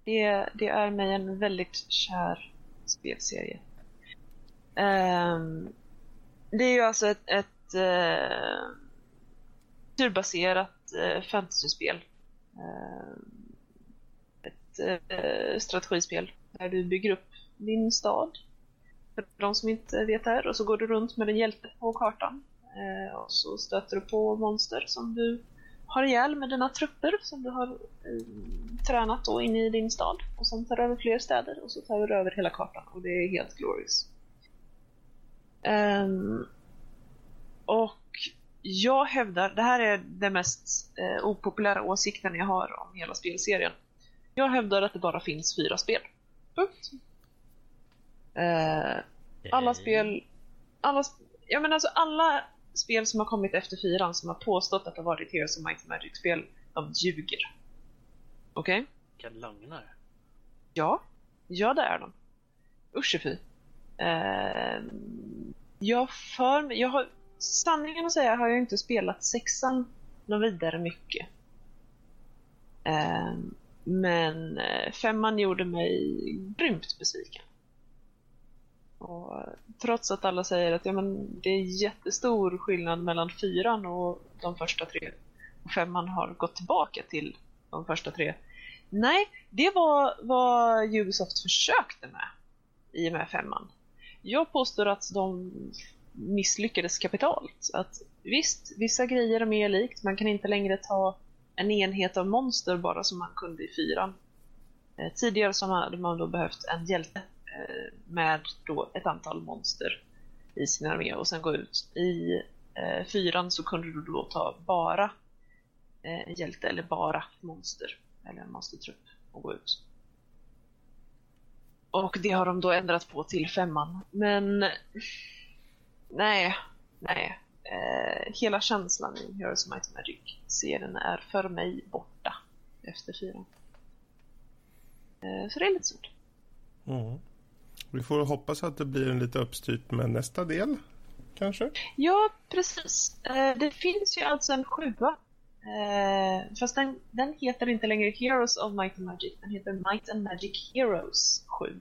Det, det, är mig en väldigt kär spelserie. Um, det är ju alltså ett, ett uh, turbaserat uh, fantasyspel. Uh, ett strategispel där du bygger upp din stad. För de som inte vet det här. Och så går du runt med en hjälte på kartan. Eh, och så stöter du på monster som du har ihjäl med dina trupper som du har eh, tränat då in i din stad. Och sen tar du över fler städer och så tar du över hela kartan. Och det är helt glorious. Um, och jag hävdar, det här är den mest eh, opopulära åsikten jag har om hela spelserien. Jag hävdar att det bara finns fyra spel. Punkt. Eh, alla spel, alla, ja men alltså alla spel som har kommit efter fyran som har påstått att det har varit Heroes of Might Magic-spel, de ljuger. Okej? Okay? Vilka lögnare. Ja, ja det är de. Usch fy. Eh, jag för jag har, sanningen att säga har jag inte spelat sexan något vidare mycket. Eh, men femman gjorde mig grymt besviken. Och trots att alla säger att ja, men det är jättestor skillnad mellan fyran och de första tre och femman har gått tillbaka till de första tre. Nej, det var vad Ubisoft försökte med i och med femman. Jag påstår att de misslyckades kapitalt. Att visst, vissa grejer är mer likt. Man kan inte längre ta en enhet av monster bara som man kunde i fyran. Eh, tidigare så hade man då behövt en hjälte Eh, med då ett antal monster i sin armé och sen gå ut. I eh, fyran så kunde du då ta bara eh, hjälte eller bara monster eller en monstertrupp och gå ut. Och det har de då ändrat på till femman. Men nej, nej. Eh, hela känslan i Heroes of Might and Magic-serien är för mig borta efter fyran. Eh, så det är lite svårt. Mm. Vi får hoppas att det blir en lite uppstyrt med nästa del, kanske? Ja, precis. Eh, det finns ju alltså en sjua. Eh, fast den, den heter inte längre Heroes of Might and Magic, den heter Might and Magic Heroes 7.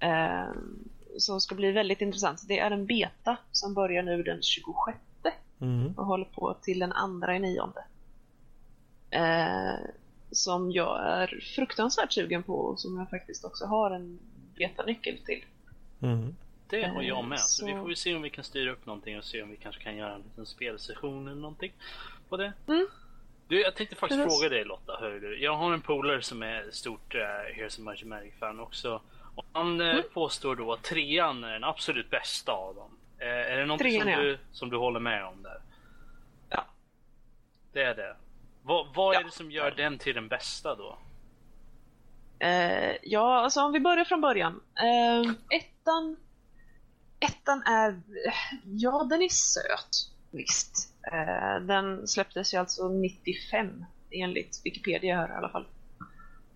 Eh, som ska bli väldigt intressant. Det är en beta som börjar nu den 26 mm. och håller på till den andra i nionde. Eh, som jag är fruktansvärt sugen på och som jag faktiskt också har en betanyckel till. Mm. Det har jag med. Så... Vi får ju se om vi kan styra upp någonting och se om vi kanske kan göra en liten spelsession eller någonting på det. Mm. Du, jag tänkte faktiskt fråga dig Lotta. Hör du. Jag har en polare som är stort uh, Here's a Magic Magic fan också. Och han eh, Mm. påstår då att trean är den absolut bästa av dem. Eh, är det något som, ja. du, som du håller med om där? Ja. Det är det. Vad, vad är Ja. det som gör den till den bästa då? Eh, ja, alltså om vi börjar från början. Eh, ettan, ettan är, ja den är söt, visst. Eh, den släpptes ju alltså 95 enligt Wikipedia här i alla fall.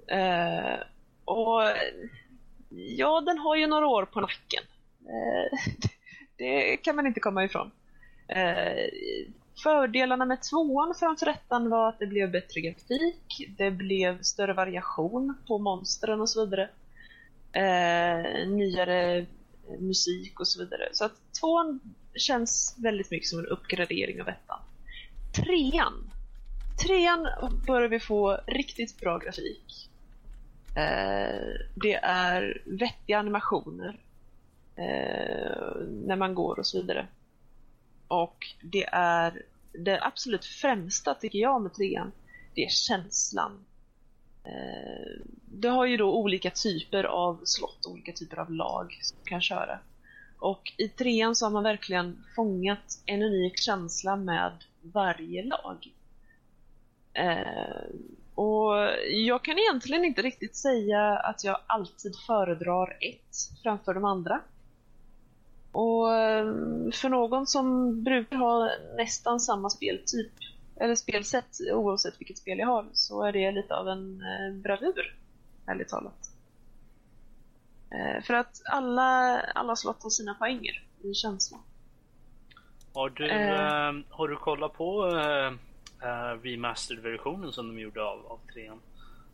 Eh, och ja, den har ju några år på nacken. Eh, det kan man inte komma ifrån. Eh, Fördelarna med tvåan framför ettan var att det blev bättre grafik, det blev större variation på monstren och så vidare. Eh, nyare musik och så vidare. Så att tvåan känns väldigt mycket som en uppgradering av ettan. Trean. Trean börjar vi få riktigt bra grafik. Eh, det är vettiga animationer eh, när man går och så vidare. Och det är det absolut främsta tycker jag med trean. Det är känslan. Eh, det har ju då olika typer av slott, olika typer av lag som kan köra. Och i trean så har man verkligen fångat en unik känsla med varje lag. Eh, och jag kan egentligen inte riktigt säga att jag alltid föredrar ett framför de andra. Och eh, för någon som brukar ha nästan samma speltyp, eller spelsätt oavsett vilket spel jag har, så är det lite av en eh, bravur, ärligt talat. Eh, För att alla, alla slott har sina poänger i känslan. Har du, eh, har du kollat på eh, remastered-versionen som de gjorde av, av trean?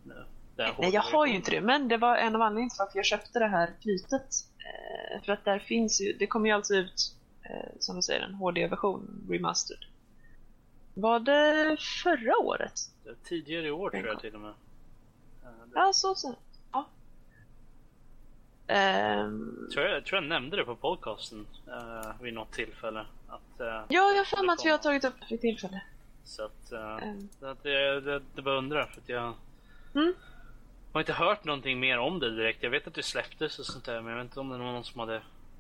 Nu, Nej, jag har ju inte det, men det var en av anledningarna till varför jag köpte det här knytet. Eh, För att där finns ju, det kommer ju alltså ut, eh, som du säger, en HD-version, remastered. Var det förra året? Det Tidigare i år tror jag till och med. Eh, Ja, så så. Ja. Ehm, tror jag, tror jag nämnde det på podcasten eh, vid något tillfälle. Att, eh, ja, jag har för mig att vi har tagit upp det vid tillfälle. Så att, Ehm, så att det, det, det bara undrar för att jag Mm. Har inte hört någonting mer om det direkt. Jag vet att det släpptes och sånt där men jag vet inte om det var någon som hade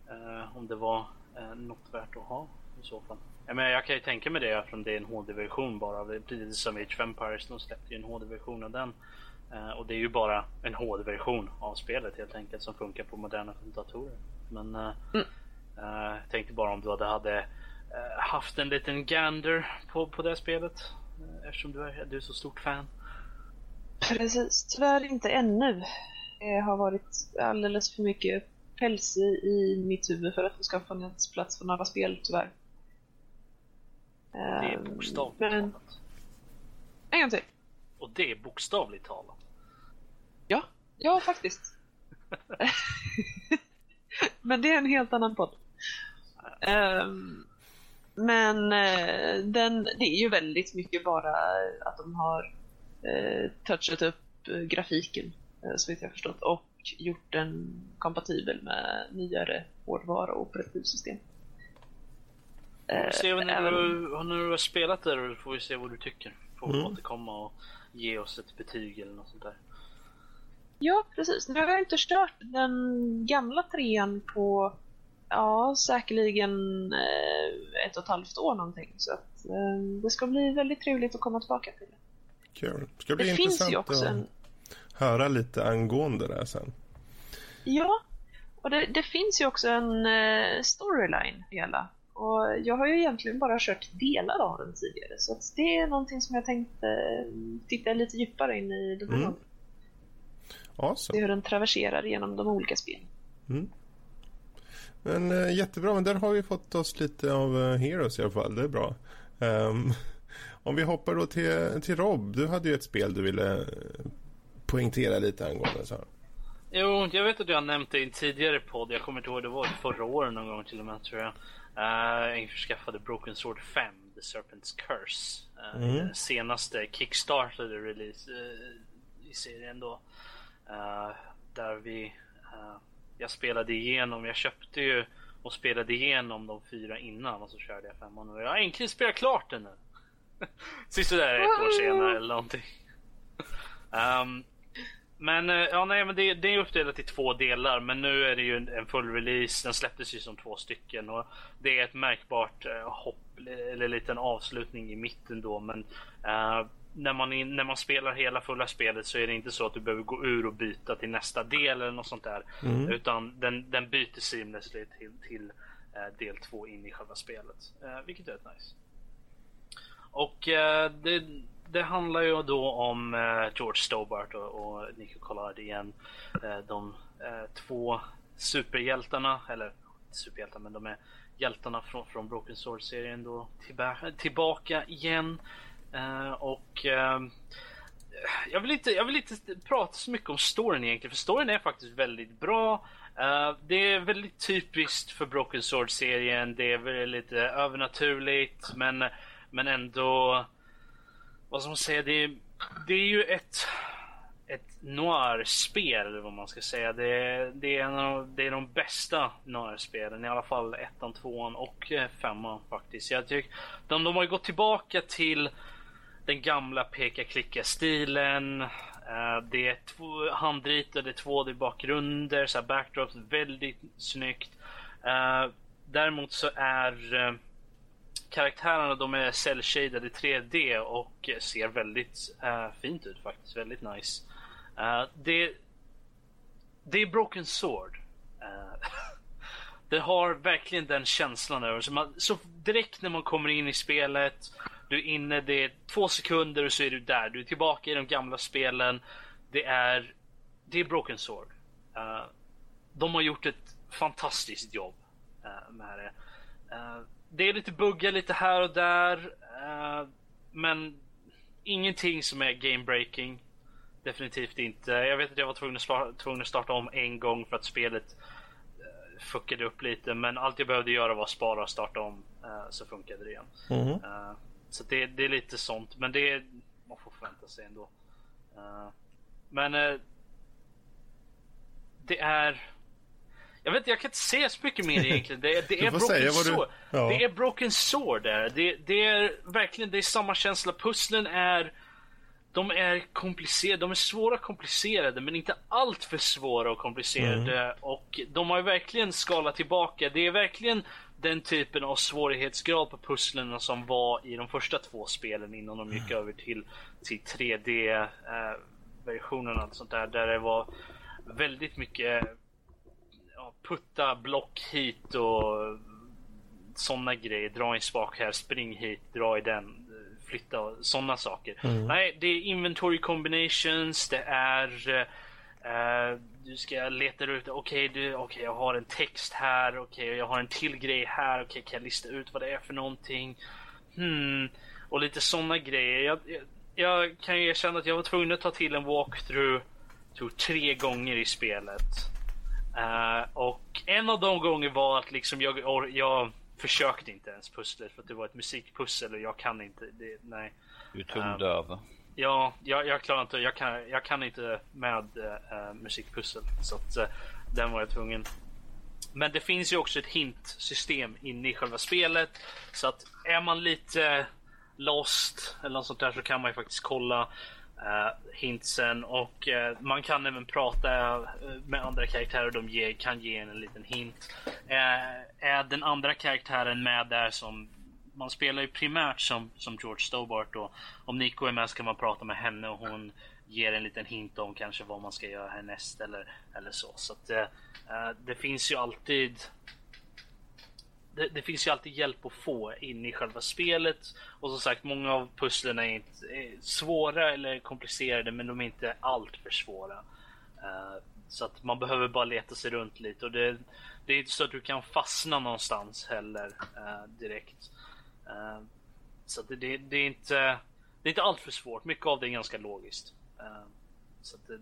eh, om det var eh, något värt att ha i så fall. Jag, menar, jag kan ju tänka mig det eftersom det är en HD-version bara. Precis som Age of Empires, de släppte ju en HD-version av den. Eh, och det är ju bara en HD-version av spelet helt enkelt som funkar på moderna datorer. Men eh, Mm. eh, jag tänkte bara om du hade, hade eh, haft en liten gander på, på det spelet. eh, Eftersom du är, du är så stort fan. Precis, tyvärr inte ännu. Det har varit alldeles för mycket päls i, i mitt huvud för att det ska få funnits plats för några spel, tyvärr. Det är Ehm, bokstavligt Men, talat. en gång till. Och det är bokstavligt talat. Ja, ja faktiskt. Men det är en helt annan podd. Ehm, men eh, den, det är ju väldigt mycket bara att de har uh, touchat upp eh, grafiken, uh, så vitt jag förstått, och gjort den kompatibel med nyare hårdvara och operativsystem. Eh, Se när, även- du, när du har spelat det får vi se vad du tycker. Får Mm. återkomma och ge oss ett betyg eller något sånt där. Ja, precis. Nu har jag inte kört den gamla trean på, ja, säkerligen eh, ett och ett halvt år någonting. Så att eh, det ska bli väldigt trevligt att komma tillbaka till det. Kul. Ska bli Det finns intressant ju också att en, höra lite angående det här sen. ja, och det, det finns ju också en eh, storyline hela. Och jag har ju egentligen bara kört delar av den tidigare. Så att det är någonting som jag tänkte eh, titta lite djupare in i den här Mm. Awesome. Se hur den traverserar genom de olika spelen. Mm. Men eh, jättebra, men där har vi fått oss lite av eh, Heroes i alla fall. Det är bra. Ehm, om vi hoppar då till, till Rob. Du hade ju ett spel du ville poängtera lite angående. Så. Jo, jag vet att jag har nämnt det i en tidigare podd. Jag kommer inte ihåg, det var förra året någon gång till och med tror jag. Uh, jag införskaffade Broken Sword 5, The Serpent's Curse. Uh, Mm. Den senaste kickstartade release uh, i serien då. Uh, där vi, jag spelade igenom, jag köpte ju och spelade igenom de fyra innan och så körde jag femman och jag har äntligen spelat klart den nu. Sist där ett år senare eller någonting. Um, men eh, ja, nej, men det, det är uppdelat i två delar, men nu är det ju en, en full release. Den släpptes ju som två stycken och det är ett märkbart eh, hopp eller liten avslutning i mitten då. Men eh, när, man in, när man spelar hela fulla spelet så är det inte så att du behöver gå ur och byta till nästa del eller något sånt där, Mm. utan den, den byter seamlessly till, till eh, del två in i själva spelet, eh, vilket är rätt nice. Och eh, det, det handlar ju då om eh, George Stobart och, och Nico Collard igen. Eh, de eh, två superhjältarna, eller superhjältar men de är hjältarna från, från Broken Sword-serien då tillba- tillbaka igen. Eh, och eh, jag, vill inte, jag vill inte prata så mycket om storyn egentligen, för storyn är faktiskt väldigt bra. Det är väldigt typiskt för Broken Sword-serien. Det är väldigt lite övernaturligt, men, men ändå... Vad ska man säga? Det är, det är ju ett, ett noir-spel, eller vad man ska säga. Det, är- det, är en av, det är de bästa noir-spelen, i alla fall ettan, tvåan och eh, femman faktiskt. Jag tycker, de, de har ju gått tillbaka till den gamla peka-klicka-stilen. Eh, det är två handritade 2D-bakgrunder, backdrops, väldigt snyggt. Eh, däremot så är karaktärerna de är cell-shaded i 3D och ser väldigt uh, fint ut faktiskt. Väldigt nice. Uh, det, det är Broken Sword. Uh, det har verkligen den känslan över sig. Så direkt när man kommer in i spelet, du är inne, det är två sekunder och så är du där. Du är tillbaka i de gamla spelen. Det är, det är Broken Sword. De har gjort ett fantastiskt jobb med det. Det är lite buggar lite här och där. eh, men ingenting som är game breaking. Definitivt inte. Jag vet att jag var tvungen att, spa- tvungen att starta om en gång för att spelet uh, fuckade upp lite. Men allt jag behövde göra var spara och starta om. eh, så funkade det igen. Mhm. Eh, så det, det är lite sånt. Men det är, man får förvänta sig ändå. Men det är... Jag vet inte, jag kan inte säga så mycket mer egentligen. Det, det är Broken vad du- Sword. ja. Det är Broken Sword där. Det, det är verkligen det är samma känsla. Pusslen är... De är komplicerade, de är svåra och komplicerade men inte allt för svåra och komplicerade. Och de har ju verkligen skalat tillbaka. Det är verkligen den typen av svårighetsgrad på pusslen som var i de första två spelen innan de gick över till, till 3D-versionen och allt sånt där. Där det var väldigt mycket putta block hit och sådana grejer. Dra en spak här, spring hit, dra i den, flytta och sådana saker. Nej, det är inventory combinations, det är eh, du ska leta ut, okej du, okej jag har en text här, okej jag har en till grej här, okej kan jag lista ut vad det är för någonting? Hmm, och lite sådana grejer. Jag, jag, jag kan ju erkänna att jag var tvungen att ta till en walkthrough, tror tre gånger i spelet. Eh, och en av de gånger var att liksom jag, jag försökte inte ens pusslet för att det var ett musikpussel och jag kan inte. Det, nej. Du är tondöv. Ja, jag, jag klarar inte. Jag kan, jag kan inte med uh, musikpussel. Så att uh, den var jag tvungen. Men det finns ju också ett hintsystem inne i själva spelet. Så att är man lite lost eller något sånt där så kan man ju faktiskt kolla uh, hintsen och uh, man kan även prata eh, med andra karaktärer och de ge, kan ge en, en liten hint. Uh, är den andra karaktären med där som man spelar ju primärt som, som George Stobart och om Nico är med så kan man prata med henne och hon ger en liten hint om kanske vad man ska göra härnäst eller, eller så. Så att uh, det finns ju alltid det, det, finns ju alltid hjälp att få in i själva spelet. Och som sagt, många av pusslen är inte är svåra eller komplicerade, men de är inte allt för svåra. Uh, så att man behöver bara leta sig runt lite. Och det, det är inte så att du kan fastna någonstans heller uh, direkt. Uh, så att det, det, det, är inte, det är inte allt för svårt. Mycket av det är ganska logiskt. så att det,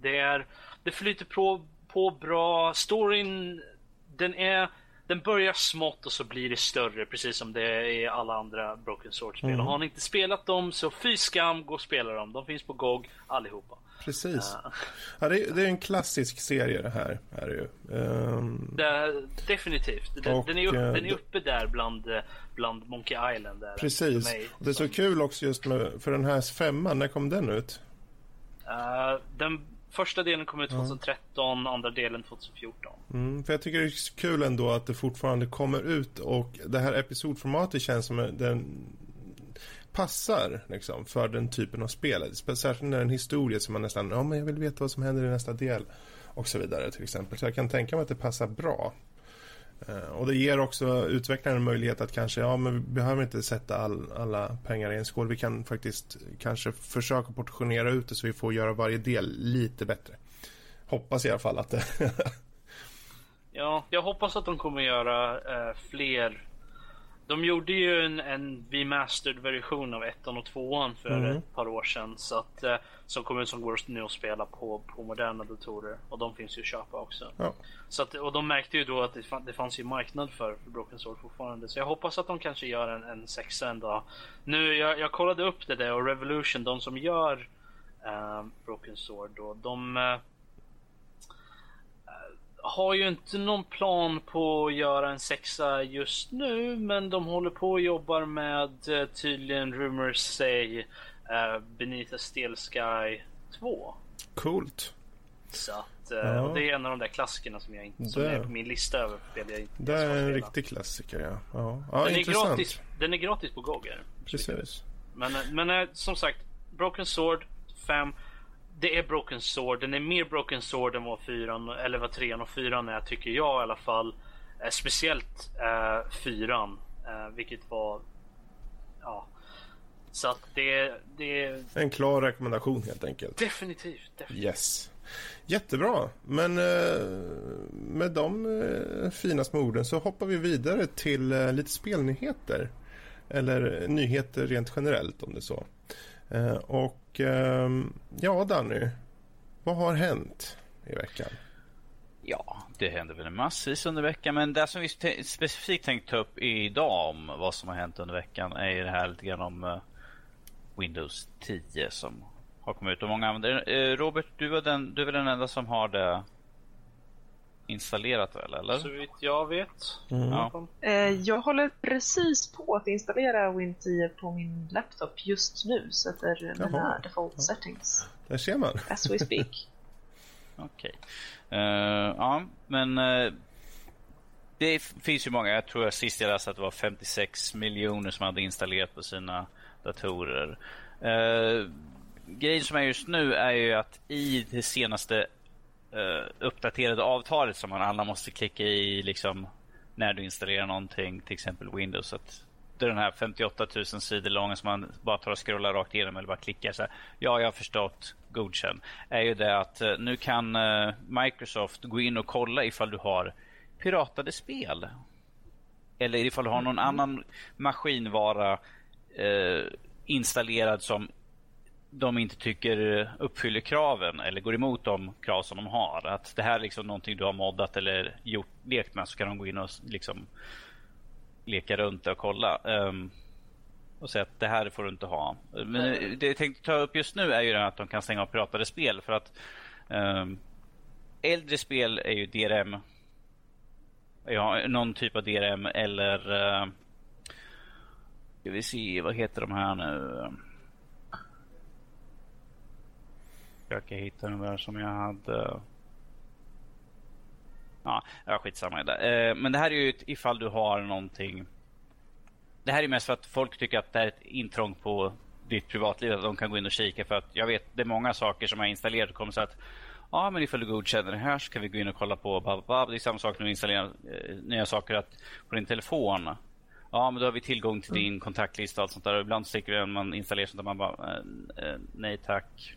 det, är, det flyter på, på bra. Storyn, den är den börjar smått och så blir det större precis som det är i alla andra Broken Sword-spel. Mm. Och har ni inte spelat dem så fy skam, gå och spela dem. De finns på GOG allihopa. Precis. Ja. Ja, det, är, det är en klassisk serie det här. Är det ju. Ehm, Det, definitivt. Den, Och, den, är upp, eh, den är uppe där bland, eh, bland Monkey Island. Där, precis. mig. Det är så kul också just med, för den här femman, när kom den ut? Eh, den första delen kom ut 2013, andra delen 2014. Mm, för jag tycker det är kul ändå att det fortfarande kommer ut och det här episodformatet känns som den passar liksom, för den typen av spel. Särskilt när det är en historia som man nästan, ja men jag vill veta vad som händer i nästa del och så vidare till exempel. Så jag kan tänka mig att det passar bra. Eh, och det ger också utvecklaren en möjlighet att kanske, ja men vi behöver inte sätta all, alla pengar i en skål. Vi kan faktiskt kanske försöka portionera ut det så vi får göra varje del lite bättre. Hoppas i alla fall att det Ja, jag hoppas att de kommer göra eh, fler. De gjorde ju en, en remastered version av ettan och tvåan för Mm. ett par år sedan. Så att, eh, som kommer som går nu att spela på, på moderna datorer. Och de finns ju att köpa också. Ja. Så att, och de märkte ju då att det, fann, det fanns ju marknad för, för Broken Sword fortfarande. Så jag hoppas att de kanske gör en, en sexa en dag. Nu, jag, jag kollade upp det där och Revolution, de som gör eh, Broken Sword då, de eh, har ju inte någon plan på att göra en sexa just nu, men de håller på och jobbar med eh, tydligen rumors say uh, Benita Steel Sky 2. Coolt. Så att, eh, Ja. det är en av de där klassikerna som jag inte som Det- är på min lista över spel jag inte Det är en riktig klassiker, ja. Ja, ja den, är gratis, den är gratis på GOG. är den. Precis. Men, men eh, som sagt, Broken Sword 5. Det är Broken Sword. Den är mer Broken Sword än vad fyran, eller vad trean och fyran är tycker jag i alla fall. Eh, speciellt eh, fyran. Eh, vilket var... Ja. Så att det, det är En klar rekommendation helt enkelt. definitivt. definitivt. Yes. Jättebra. Men eh, med de eh, fina små orden så hoppar vi vidare till eh, lite spelnyheter. Eller nyheter rent generellt om det är så. Eh, och ehm, ja, Danny. Vad har hänt i veckan? Ja, det händer väl massvis under veckan. Men det som vi specifikt tänkt ta upp idag om vad som har hänt under veckan är ju det här lite grann om eh, Windows 10 som har kommit ut och många använder eh, Robert, du är, den, du är väl den enda som har det installerat väl, eller? Så vitt jag vet. Ja. Eh, jag håller precis på att installera Win 10 på min laptop just nu. Sätter mina Jaha. default settings Där ser man. as we speak. Okej. Eh, ja, men eh, det finns ju många. Jag tror jag sist jag läste att det var 56 miljoner som hade installerat på sina datorer. Uh, grejen som är just nu är ju att i det senaste eh, uppdaterade avtalet som man alla måste klicka i liksom när du installerar någonting, till exempel Windows. Att det är den här 58 000 sidor långa som man bara tar och scrollar rakt igenom eller bara klickar så här. Ja, jag har förstått. Godkänn. Är ju det att eh, nu kan eh, Microsoft gå in och kolla ifall du har piratade spel. Eller ifall du har någon annan maskinvara installerad som de inte tycker uppfyller kraven eller går emot de krav som de har. Att det här är liksom någonting du har moddat eller gjort, lekt med så kan de gå in och liksom leka runt och kolla. Um, och säga att det här får du inte ha. Men det jag tänkte ta upp just nu är ju att de kan stänga av piratade spel för att um, äldre spel är ju DRM. Ja, någon typ av DRM eller uh, ska vi se, vad heter de här nu? Försöka hitta den där som jag hade. Ja, ja skitsamma. i det. Eh, Men det här är ju ifall du har någonting. Det här är mest för att folk tycker att det är ett intrång på ditt privatliv. Att de kan gå in och kika. För att jag vet det är många saker som är installerat och kommer så att Ja, men ifall du godkänner det här så kan vi gå in och kolla på bla, bla, bla. Det är samma sak när du installerar eh, nya saker att på din telefon. Ja, men då har vi tillgång till din kontaktlista och allt sånt där. Och ibland det man installerar sånt där man bara eh, nej tack.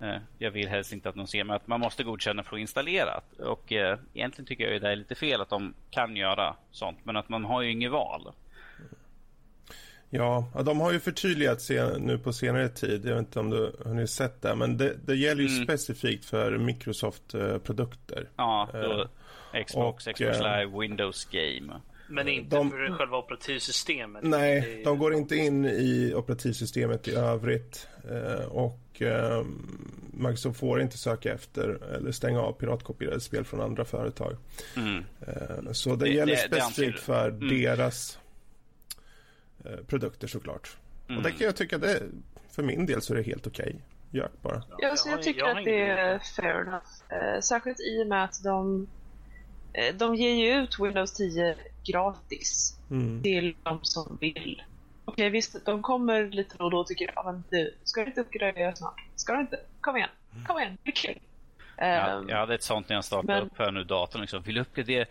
Eh, Jag vill helst inte att någon ser mig att man måste godkänna för att installera. Och eh, egentligen tycker jag ju det är lite fel att de kan göra sånt. Men att man har ju inget val. Ja, de har ju förtydligat sen, nu på senare tid. Jag vet inte om du har sett det, men det, det gäller ju Mm. specifikt för Microsoft-produkter. Ja, då, Eh, Xbox, och, Xbox eh, Live, Windows Game. Men inte De- för själva operativsystemet. Nej, de går inte in i operativsystemet i övrigt. Eh, och eh, Microsoft får inte söka efter eller stänga av piratkopierade spel från andra företag. Mm. Eh, så det, Det- gäller det- det specifikt anser- för Mm. deras eh, produkter såklart. Mm. Och det kan jag tycka, det, för min del så är det helt okej. Gör bara. Ja, så jag tycker har att det är fair enough. Eh, särskilt i och med att de, eh, de ger ju ut Windows 10 gratis Mm. till de som vill. Okej visst, de kommer lite då och då tycker ja men du, ska du inte uppgradera snart? Ska du inte? Kom igen, kom igen, det är kul. Jag, Ehm, jag hade ett sånt när jag startade men- upp här nu datorn. Liksom. Vill du uppgradera?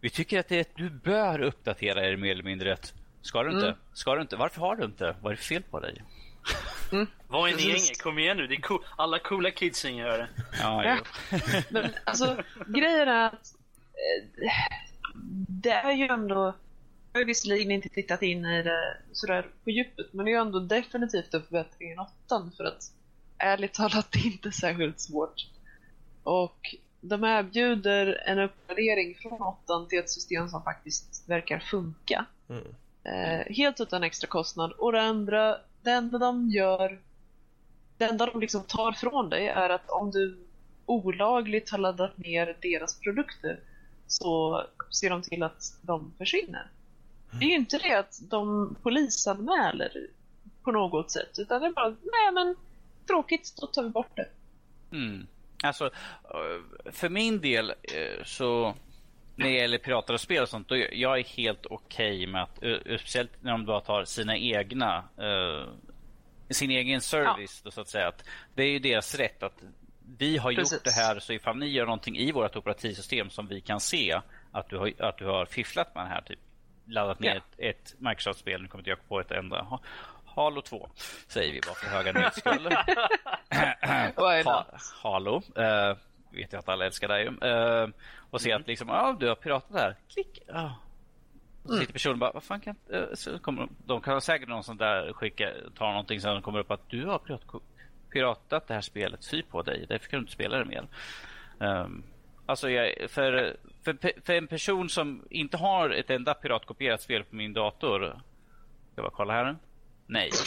Vi tycker att det är ett, du bör uppdatera er mer eller mindre rätt. Ska du inte? Mm. Ska du inte? Varför har du inte? Vad är det fel på dig? Vad är ni gänget? Kom igen nu. Det är cool. Alla coola kidsen gör det. Ja, Ja. Men alltså, grejen är att eh, det är ju ändå, jag har visserligen inte tittat in i det sådär på djupet, men det är ju ändå definitivt en förbättring i åttan för att ärligt talat det är inte särskilt svårt. Och de erbjuder en uppgradering från åttan till ett system som faktiskt verkar funka. Mm. Eh, helt utan extra kostnad. Och det andra, det enda de gör, det enda de liksom tar från dig är att om du olagligt har laddat ner deras produkter så ser de till att de försvinner. Det är ju inte det att de polisanmäler på något sätt utan det är bara, nej men tråkigt, då tar vi bort det. Mm. Alltså, eh, för min del eh, så när det gäller pirater och spel och sånt, då jag är helt okej med att, eh, speciellt när de bara tar sina egna, eh, sin egen service då, så att säga. Att det är ju deras rätt att vi har Precis. gjort det här så ifall ni gör någonting i vårt operativsystem som vi kan se att du har, att du har fifflat med det här, typ laddat ner ett, ett Microsoft-spel, nu kommer inte jag på ett enda. Ha- Halo 2 säger vi bara för höga ha, not? Halo. Uh, vet jag att alla älskar dig. Uh, och se att liksom, ja du har piratat där. Klick. Och så sitter personen bara, vad fan kan uh, så kommer de, kan säkert någon sån där skicka, ta någonting som kommer upp att du har pirat, piratat det här spelet, fy på dig, därför kan du inte spela det mer. Um, alltså jag, för, för, för en person som inte har ett enda piratkopierat spel på min dator. Ska jag bara kolla här? Nej.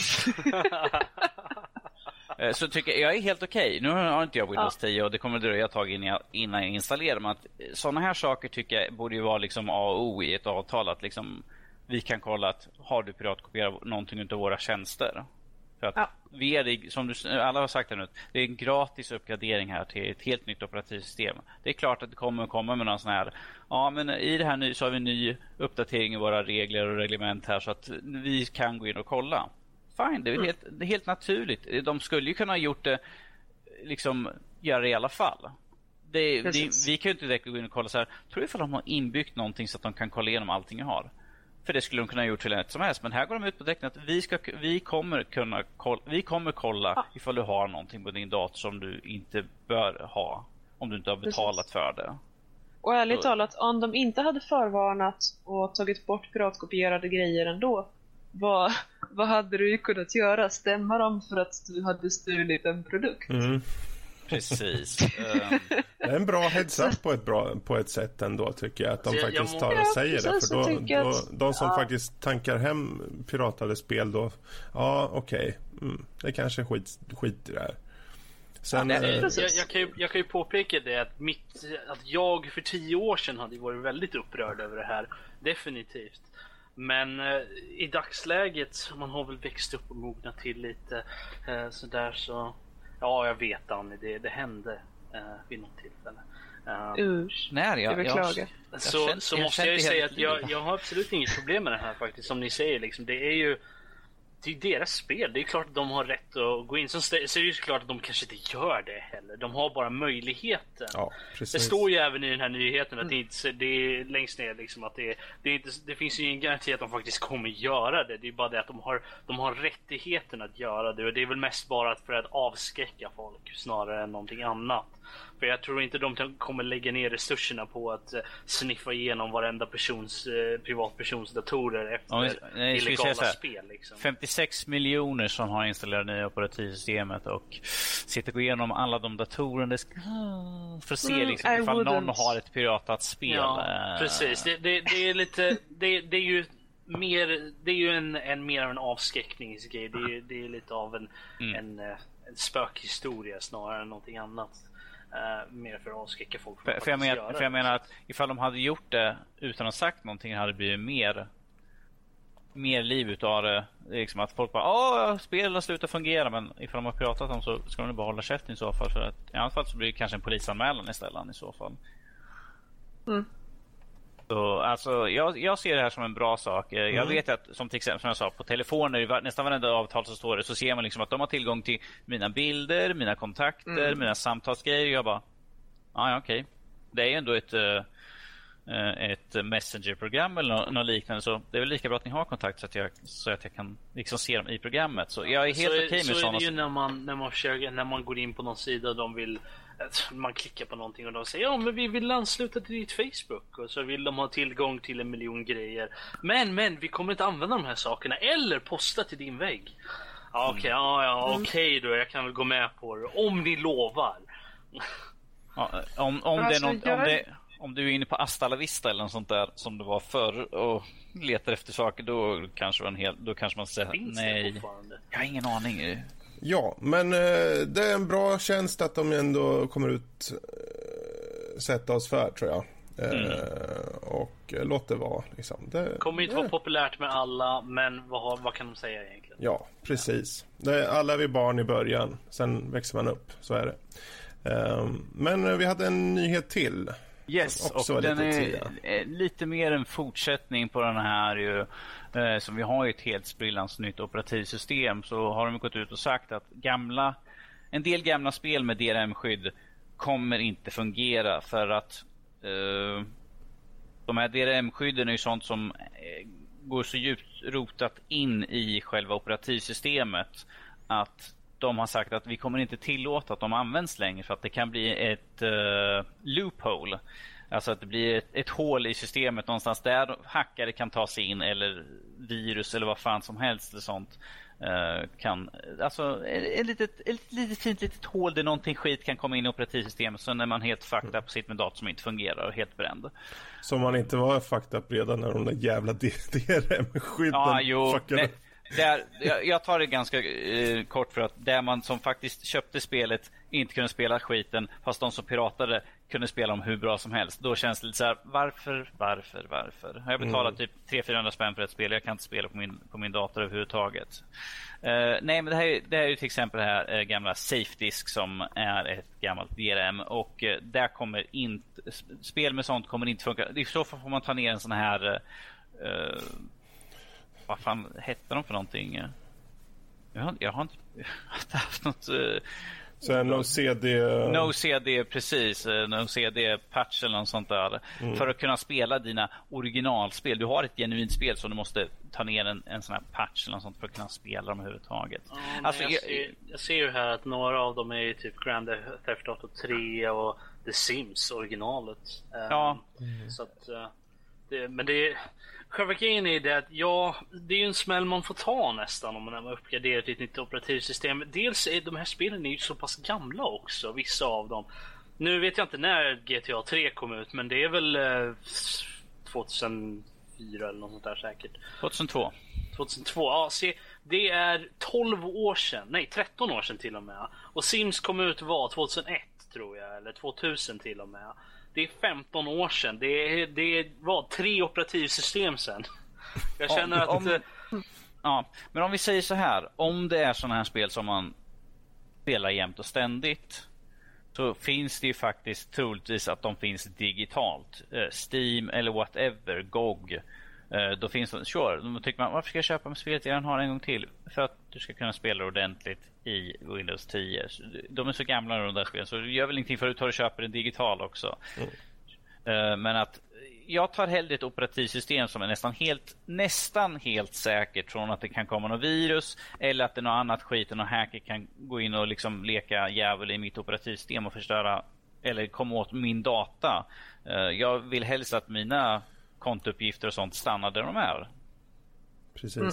Eh, Så tycker jag, jag är helt okej. Nu har inte jag Windows 10 och det kommer dröja ett tag innan jag, innan jag installerar. Men att sådana här saker tycker jag borde ju vara liksom A och O i ett avtal. Att liksom, vi kan kolla att har du piratkopierat någonting av våra tjänster? För att Ja. vi är, som du, alla har sagt det nu, det är en gratis uppgradering här till ett helt nytt operativsystem. Det är klart att det kommer att komma med någon sån här, ja men i det här nu så har vi en ny uppdatering i våra regler och reglement här så att vi kan gå in och kolla. Fine, det är, väl helt, det är helt naturligt. De skulle ju kunna ha gjort det, liksom göra det i alla fall. Det, det, vi kan ju inte direkt gå in och kolla så här, tror du ifall de har inbyggt någonting så att de kan kolla igenom allting jag har? För det skulle de kunna ha gjort till ett som helst. Men här går de ut på att vi, ska, vi kommer kunna kolla, vi kommer kolla Ja. ifall du har någonting på din dator som du inte bör ha. Om du inte har betalat Precis. för det. Och ärligt Så- talat, om de inte hade förvarnat och tagit bort piratkopierade grejer ändå, vad, vad hade du kunnat göra? Stämma dem för att du hade stulit en produkt? Mm. Precis. Ehm, Det är en bra heads-up på ett, bra, på ett sätt ändå tycker jag. Att de Så jag- jag faktiskt må- tar och Ja, säger det. För då, jag då, att- de som ja. faktiskt tankar hem piratade spel då, ja okej, mm, det kanske är skit, skit i det här. Sen, Ja, är- eh. Jag, jag, kan ju, jag kan ju påpeka det att, mitt, att jag för tio år sedan hade varit väldigt upprörd över det här. Definitivt. Men eh, i dagsläget, man har väl växt upp och mognat till lite eh, sådär så... Ja, jag vet Annie, det, det hände eh, vid något tillfälle. Eh, Usch. när jag, Jag beklagar. jag så, så jag måste jag ju säga att jag, jag har absolut inget problem med det här faktiskt. Som ni säger, liksom, det är ju det är deras spel. Det är klart att de har rätt att gå in. Sen så är det ju såklart att de kanske inte gör det heller. De har bara möjligheten. ja. Det står ju även i den här nyheten att det, inte, det är längst ner liksom att det, det, inte, det finns ju ingen garanti att de faktiskt kommer göra det. Det är bara det att de har, de har rättigheten att göra det och det är väl mest bara för att avskräcka folk snarare än någonting annat. För jag tror inte de kommer lägga ner resurserna på att uh, sniffa igenom varenda persons, uh, privatpersons datorer efter Om nej, illegala säga spel. Liksom. 56 miljoner som har installerat nya operativsystemet och sitter och går igenom alla de datorerna ska, för att se Mm, liksom, I ifall någon wouldn't. har ett piratat spel. Ja, eh, precis. Det, det, det är lite, det, det är ju mer, det är ju en, en mer av en avskräckningsgrej. Det är, det är lite av en, Mm. en, eh, en spökhistoria snarare än någonting annat. Eh, mer för att avskräcka folk från För, att för, jag men, för jag menar att ifall de hade gjort det utan att ha sagt någonting hade det blivit mer mer liv utav det. Det är Liksom att folk bara Åh, spelet har slutat fungera men ifall de har pratat om så ska de bara hålla käften i så fall. För att, I annat fall så blir det kanske en polisanmälan istället i så fall. Mm. Så, alltså, jag, jag ser det här som en bra sak. Jag Mm. vet att, som till exempel som jag sa, på telefoner, nästan varenda avtal så står det, så ser man liksom att de har tillgång till mina bilder, mina kontakter, Mm. mina samtalsgrejer. Jag bara, ja, ja okej. Det är ju ändå ett, eh, ett messengerprogram eller nå- något liknande. Så det är väl lika bra att ni har kontakt så att jag, så att jag kan liksom se dem i programmet. Så jag är helt okej med så är sådana det ju när man, när man försöker, när man går in på någon sida och de vill man klickar på någonting och de säger ja men vi vill ansluta till ditt Facebook och så vill de ha tillgång till en miljon grejer. Men men vi kommer inte använda de här sakerna eller posta till din vägg. Ja okej, ja, ja okej då jag kan väl gå med på det om ni lovar. Ja, om, om, Alltså, det är något, jag- om, det, om du är inne på Asta la Vista eller något sånt där som det var förr och letar efter saker då kanske, det var en hel, då kanske man säger nej. Jag har ingen aning. Ja, men eh, det är en bra tjänst att de ändå kommer ut eh, sätta oss för, tror jag. Eh, Och eh, låt det vara. Liksom. Det, Kommer inte vara populärt med alla men vad, har- vad kan de säga egentligen? Ja, precis. Det är, alla är vi barn i början, sen växer man upp. Så är det. Eh, Men vi hade en nyhet till. Yes, och den är tia. eh, lite mer en fortsättning på den här ju. Eh, som vi har ju ett helt sprillans nytt operativsystem. Så har de gått ut och sagt att gamla, en del gamla spel med DRM-skydd kommer inte fungera för att eh, de här DRM-skydden är ju sånt som eh, går så djupt rotat in i själva operativsystemet att de har sagt att vi kommer inte tillåta att de används längre för att det kan bli ett uh, loophole. Alltså att det blir ett, ett hål i systemet någonstans där hackare kan ta sig in eller virus eller vad fan som helst eller sånt. eh, kan, alltså ett litet, ett litet fint litet hål där någonting skit kan komma in i operativsystemet. Så när man helt fucked up sitter med dator som inte fungerar och helt bränd. Som man inte var fucked up redan när de där jävla DRM-skydden Ja, jo. fuckade. Där, jag, jag tar det ganska eh, kort för att där man som faktiskt köpte spelet inte kunde spela skiten fast de som piratade kunde spela dem hur bra som helst. Då känns det lite så här, varför, varför, varför? Har jag betalat typ 300-400 spänn för ett spel jag kan inte spela på min, på min dator överhuvudtaget. Eh, nej, men det här, är- det här är ju till exempel det här eh, gamla Safedisk som är ett gammalt DRM och eh, där kommer inte, sp- spel med sånt kommer inte funka. I så fall får man ta ner en sån här eh, vad fan hette de för någonting? Jag har, jag har inte jag har inte haft något... Uh, Så no CD... no CD, precis. Uh, no CD-patch eller något sånt där. För att kunna spela dina originalspel. Du har ett genuint spel så du måste ta ner en, en sån här patch eller något sånt för att kunna spela dem överhuvudtaget. Ja, Alltså, jag, jag- ser, jag ser ju här att några av dem är ju typ Grand Theft Auto 3 och The Sims originalet. Ja. Så att, eh, det, men det Själva grejen är det att ja, det är ju en smäll man får ta nästan om man uppgraderar till ett nytt operativsystem. Dels är de här spelen är ju så pass gamla också, vissa av dem. Nu vet jag inte när GTA 3 kom ut, men det är väl eh, 2004 eller något sånt där säkert. 2002. 2002, ja se, det är 12 år sedan, nej 13 år sedan till och med. Och Sims kom ut var 2001 tror jag, eller 2000 till och med. Det är 15 år sedan, det, är, det var tre operativsystem sedan. Jag känner att... om- Ja, men om vi säger så här. Om det är sådana här spel som man spelar jämt och ständigt så finns det ju faktiskt troligtvis att de finns digitalt. Eh, Steam eller whatever, GOG. Eh, Då finns de, sure, då tycker man varför ska jag köpa med spelet jag redan har en gång till? För att du ska kunna spela ordentligt i Windows 10. Så De är så gamla de där spelen så det gör väl ingenting för att du tar och köper en digital också. Eh, Men att jag tar hellre ett operativsystem som är nästan helt, nästan helt säkert från att det kan komma något virus eller att det är något annat skit, någon hacker kan gå in och liksom leka djävul i mitt operativsystem och förstöra eller komma åt min data. Eh, jag vill helst att mina kontouppgifter och sånt stannar där de är. Precis. Mm.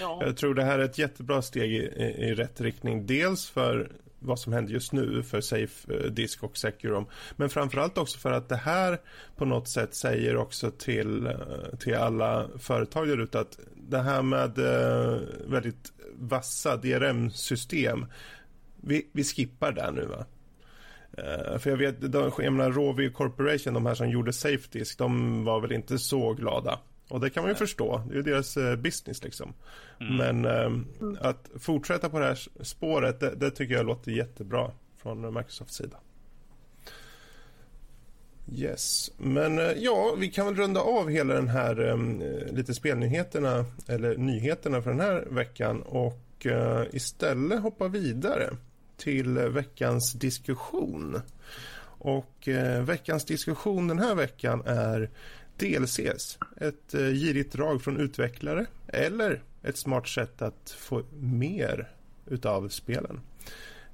Ja. Jag tror det här är ett jättebra steg i, i, i rätt riktning. Dels för vad som händer just nu för Safe eh, Disk och Securom. Men framförallt också för att det här på något sätt säger också till, eh, till alla företag där ute att det här med eh, väldigt vassa DRM-system, vi, vi skippar där nu va. Uh, för jag vet, de, jag menar Rovio Corporation, de här som gjorde Safedisk, de var väl inte så glada. Och det kan man ju förstå, det är ju deras uh, business liksom. Mm. Men uh, att fortsätta på det här spåret, det, det, tycker jag låter jättebra från Microsofts sida. Yes, men ja, vi kan väl runda av hela den här um, lite spelnyheterna, eller nyheterna för den här veckan och istället hoppa vidare till veckans diskussion. Och eh, veckans diskussion den här veckan är DLCs. Ett eh, girigt drag från utvecklare eller ett smart sätt att få mer utav spelen.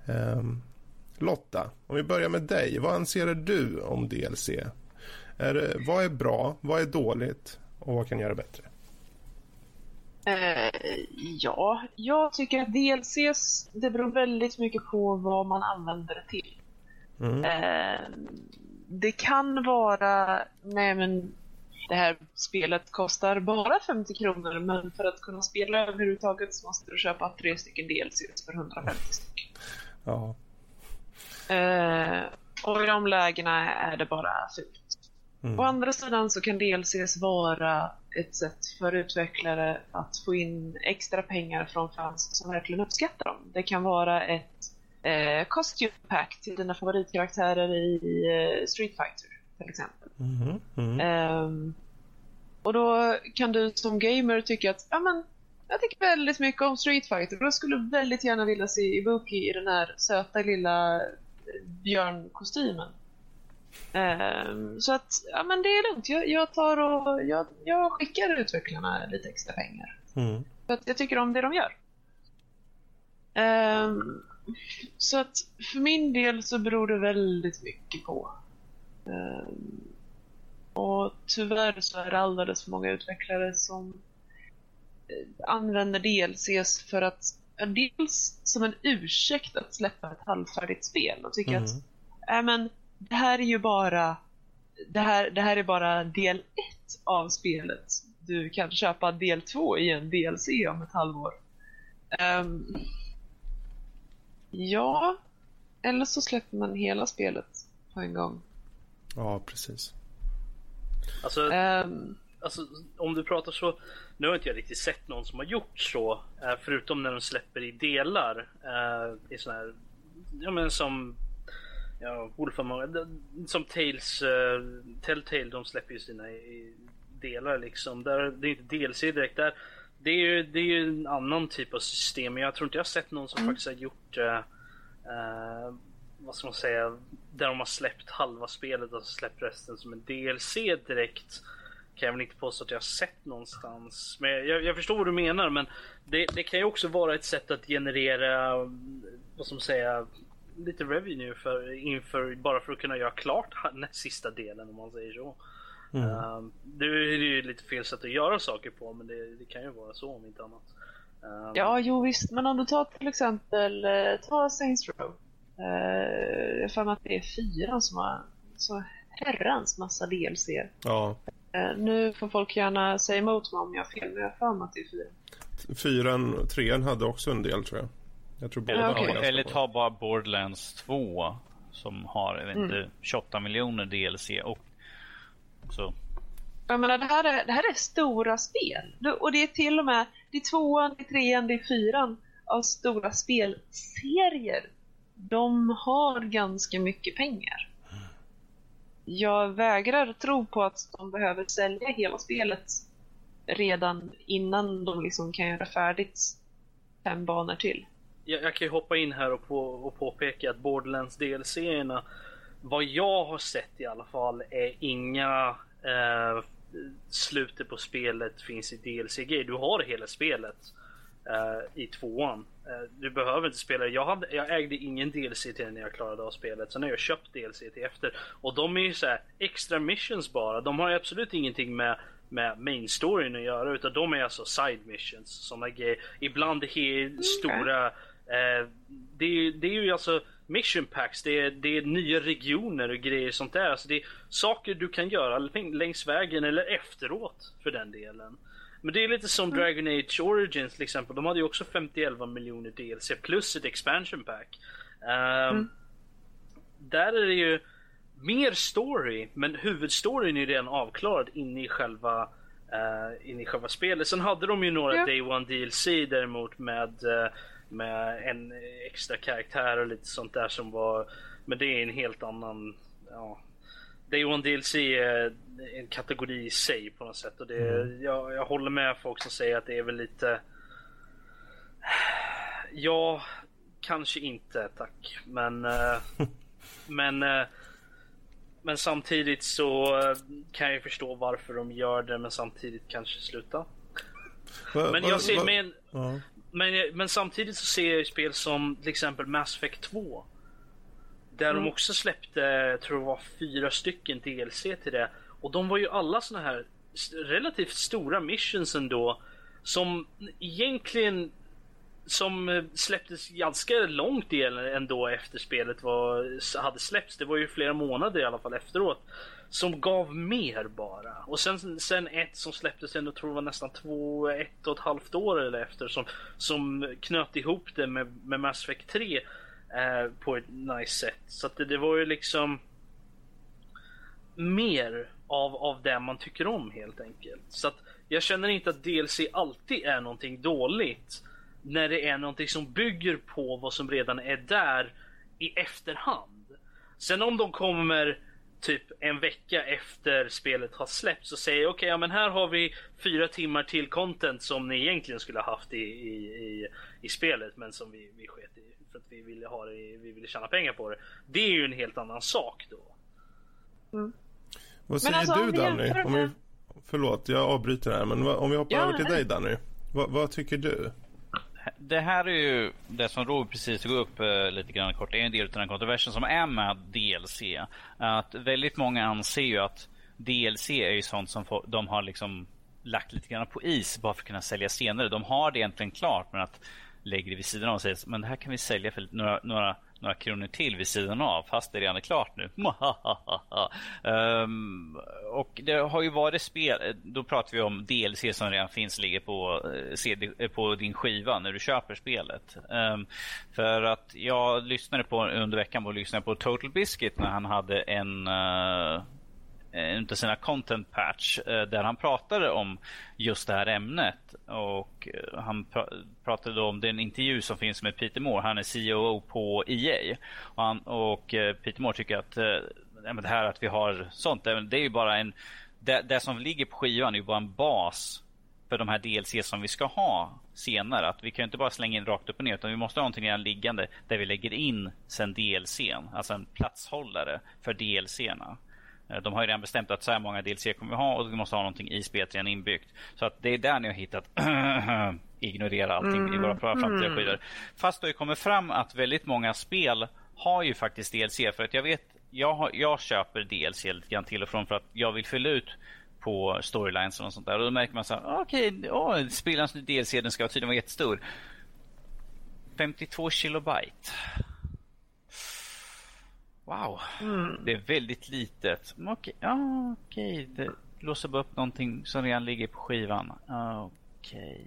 Eh, Lotta, om vi börjar med dig. Vad anser du om DLC? Är, vad är bra? Vad är dåligt? Och vad kan göra bättre? Eh, ja, jag tycker att DLCs, det beror väldigt mycket på vad man använder det till. Mm. Eh, det kan vara, nej men det här spelet kostar bara 50 kronor men för att kunna spela överhuvudtaget så måste du köpa tre stycken DLCs för 150 stycken. Ja. Eh, och i de lägena är det bara fult. Mm. Å andra sidan så kan DLCs vara ett sätt för utvecklare att få in extra pengar från fans som verkligen uppskattar dem. Det kan vara ett eh, costume pack till dina favoritkaraktärer i eh, Street Fighter till exempel. Mm. Mm. Um, och då kan du som gamer tycka att ja, men, jag tycker väldigt mycket om Street Fighter och jag skulle väldigt gärna vilja se Ibuki i den här söta lilla björnkostymen. Um, så att, ja men det är lugnt. Jag, jag tar och jag, jag, skickar utvecklarna lite extra pengar. Mm. För att jag tycker om det de gör. Um, så att för min del så beror det väldigt mycket på. Um, och tyvärr så är det alldeles för många utvecklare som eh, använder DLCs för att dels som en ursäkt att släppa ett halvfärdigt spel och tycker mm. att äh, men, det här är ju bara det här, det här är bara del 1 av spelet. Du kan köpa del 2 i en DLC om ett halvår. Um, ja, eller så släpper man hela spelet på en gång. Ja, precis. Alltså, um, alltså om du pratar så. Nu har inte jag riktigt sett någon som har gjort så. Eh, förutom när de släpper i delar. Uh, I sån här, ja men som Ja, Wolf Among Som Tales, uh, Telltale de släpper ju sina delar liksom. Där, det är inte DLC direkt där. Det är ju det är ju en annan typ av system. Men jag tror inte jag har sett någon som mm. faktiskt har gjort uh, uh, vad ska man säga, där de har släppt halva spelet och släppt resten som en DLC direkt. Kan jag väl inte påstå att jag har sett någonstans. Men jag, jag förstår vad du menar men det, det, kan ju också vara ett sätt att generera, vad ska man säga, lite revenue för, inför, bara för att kunna göra klart den sista delen om man säger så. Mm. Uh, det är ju lite fel sätt att göra saker på men det, det kan ju vara så om inte annat. Uh, ja, jo visst, men om du tar till exempel uh, ta Saints Row. Uh, jag har att det är fyra som har så herrans massa DLC. Ja. Uh, nu får folk gärna säga emot mig om jag har fel, men jag har för mig att det är fyra. Fyran, trean hade också en del tror jag. Jag tror båda okay. har Eller ta bara Borderlands 2 som har jag vet inte, mm. 28 miljoner DLC och så. Jag menar, det, här är, det här är stora spel. Och det är till och med det är tvåan, det är trean, det är fyran av stora spelserier. De har ganska mycket pengar. Jag vägrar tro på att de behöver sälja hela spelet redan innan de liksom kan göra färdigt fem banor till jag, jag, kan ju hoppa in här och, på, och påpeka att Borderlands DLC-erna, vad jag har sett i alla fall, är inga eh, slutet på spelet finns i DLC-grejer. Du har hela spelet. uh, i tvåan. Uh, du behöver inte spela jag, hade, jag ägde ingen DLC till när jag klarade av spelet. Sen har jag köpt DLC till efter. Och de är ju så här, extra missions bara. De har ju absolut ingenting med med main storyn att göra utan de är alltså side missions. Sådana grejer. Ibland helt okay. stora eh, det, är, det är ju alltså mission packs, det är, det är nya regioner och grejer sånt där. Alltså det är saker du kan göra längs vägen eller efteråt för den delen. Men det är lite som mm. Dragon Age Origins till exempel. De hade ju också 50 miljoner DLC plus ett expansion pack. Um, mm. Där är det ju mer story, men huvudstoryn är redan avklarad inne i själva uh, inne i själva spelet. Sen hade de ju några ja. Day One DLC däremot med uh, med en extra karaktär och lite sånt där som var Men det är en helt annan ja, Day One DLC är en kategori i sig på något sätt och det, mm. jag, jag håller med folk som säger att det är väl lite Ja, kanske inte tack men uh, Men uh, men samtidigt så kan jag förstå varför de gör det men samtidigt kanske sluta. men jag ser, men, men, men samtidigt så ser jag spel som till exempel Mass Effect 2. Där mm. de också släppte, tror jag var fyra stycken DLC till det. Och de var ju alla såna här relativt stora missions ändå. Som egentligen som eh, släpptes ganska långt ändå efter spelet var, hade släppts. Det var ju flera månader i alla fall efteråt som gav mer bara. Och sen, sen ett som släpptes ändå tror jag var nästan två, ett och ett halvt år eller efter som, som knöt ihop det med, med Mass Effect 3 eh, på ett nice sätt. Så att det, det, var ju liksom mer av, av det man tycker om helt enkelt. Så att jag känner inte att DLC alltid är någonting dåligt när det är någonting som bygger på vad som redan är där i efterhand. Sen om de kommer typ en vecka efter spelet har släppts och säger okej, okay, ja men här har vi fyra timmar till content som ni egentligen skulle ha haft i, i, i, i spelet men som vi, vi sket i för att vi ville ha det, vi ville tjäna pengar på det. Det är ju en helt annan sak då. Mm. Vad säger alltså, du Danny? Om vi, förlåt, jag avbryter här men om vi hoppar ja, över till dig Danny. Vad, vad tycker du? Det här är ju det som Robert precis tog upp eh, lite grann kort. Det är en del av den kontroversen som är med DLC. Att väldigt många anser ju att DLC är ju sånt som får, de har liksom lagt lite grann på is bara för att kunna sälja senare. De har det egentligen klart men att lägger det vid sidan av och säger men det här kan vi sälja för några, några några kronor till vid sidan av fast det redan är klart nu. um, och det har ju varit spel, då pratar vi om DLC som redan finns ligger på, eh, CD, eh, på din skiva när du köper spelet. Um, för att jag lyssnade på under veckan på, lyssnade på Total Biscuit när han hade en uh, Eh, utav sina content patch eh, där han pratade om just det här ämnet. Och eh, han pratade om den intervju som finns med Peter Moore. Han är CEO på EA. Och, han, och Peter Moore tycker att det här att vi har sånt, det är ju bara en... Det, det som ligger på skivan är ju bara en bas för de här DLC som vi ska ha senare. Att vi kan inte bara slänga in rakt upp och ner utan vi måste ha någonting redan liggande där vi lägger in sen DLCn. Alltså en platshållare för DLCerna. Eh, de har ju redan bestämt att så här många DLC kommer vi ha och vi måste ha någonting i spelet redan inbyggt. Så att det är där ni har hittat ignorera allting mm, i våra framtida mm. skivor. Fast det har kommit fram att väldigt många spel har ju faktiskt DLC. För att jag vet, jag, har, jag köper DLC lite grann till och från för att jag vill fylla ut på storylines och sånt där. Och då märker man så här, okej, okay, oh, spelarens DLC den ska tydligen vara jättestor. 52 kilobyte. Wow, mm. det är väldigt litet. Okej, ja, okej. Det låser bara upp någonting som redan ligger på skivan. Okej.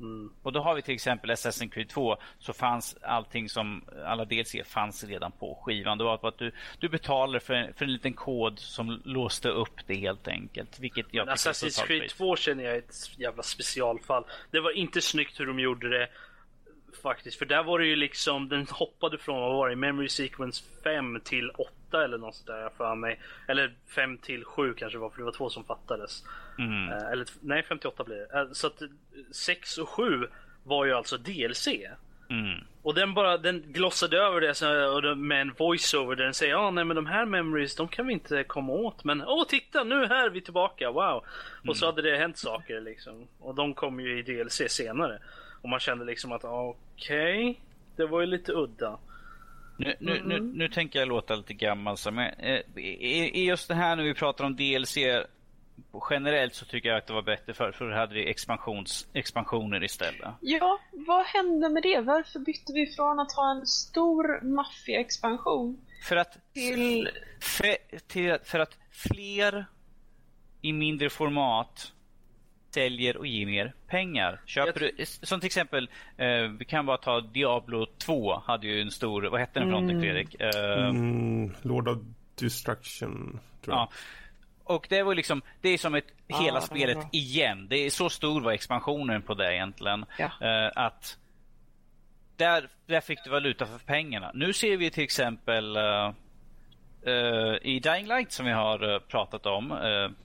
Mm. Och då har vi till exempel Assassin's Creed 2 så fanns allting som alla DLC fanns redan på skivan. Det var bara att du, du betalade för, för en liten kod som låste upp det helt enkelt. Vilket jag Assassin's Creed 2 känner jag är ett jävla specialfall. Det var inte snyggt hur de gjorde det faktiskt. För där var det ju liksom, den hoppade från, vad var det, Memory Sequence 5 till 8 eller något sånt där för mig. Eller 5 till 7 kanske var, för det var två som fattades. Mm. Uh, eller nej, 58 blir det. Uh, så att 6 och 7 var ju alltså DLC. Mm. Och den bara, den glossade över det med en voiceover där den säger ja ah, nej men de här memories de kan vi inte komma åt men åh oh, titta nu här är vi tillbaka wow. Mm. Och så mm. hade det hänt saker liksom. Och de kom ju i DLC senare. Och man kände liksom att okej, okay, det var ju lite udda. Nu, nu, mm. nu, nu, tänker jag låta lite gammal, men eh, i, just det här när vi pratar om DLC generellt så tycker jag att det var bättre för för då hade vi expansions, expansioner istället. Ja, vad hände med det? Varför bytte vi från att ha en stor maffia-expansion för att, till... För, till... för att fler i mindre format säljer och ger mer pengar. Köper du, som till exempel, eh, vi kan bara ta Diablo 2 hade ju en stor, vad hette den för någonting mm. Fredrik? Eh, mm, Lord of Destruction, tror jag. Ja. Och det var liksom, det är som ett ah, hela spelet igen. Det är så stor var expansionen på det egentligen. Ja. Uh, att där, där fick du valuta för pengarna. Nu ser vi till exempel uh, uh, i Dying Light som vi har pratat om.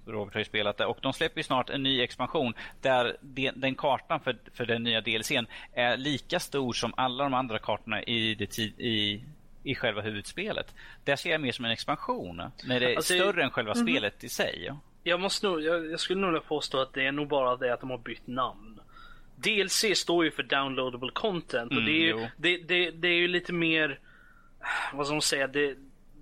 Robert har ju spelat det och de släpper snart en ny expansion där de, den kartan för, för den nya DLCn är lika stor som alla de andra kartorna i, det i i själva huvudspelet. Där ser jag mer som en expansion. När det är alltså, större än själva mm. spelet i sig. Jag, måste nog, jag, jag skulle nog påstå att det är nog bara det att de har bytt namn. DLC står ju för downloadable content och mm, det, är ju, det, det, det, är ju lite mer, vad ska man säga, det,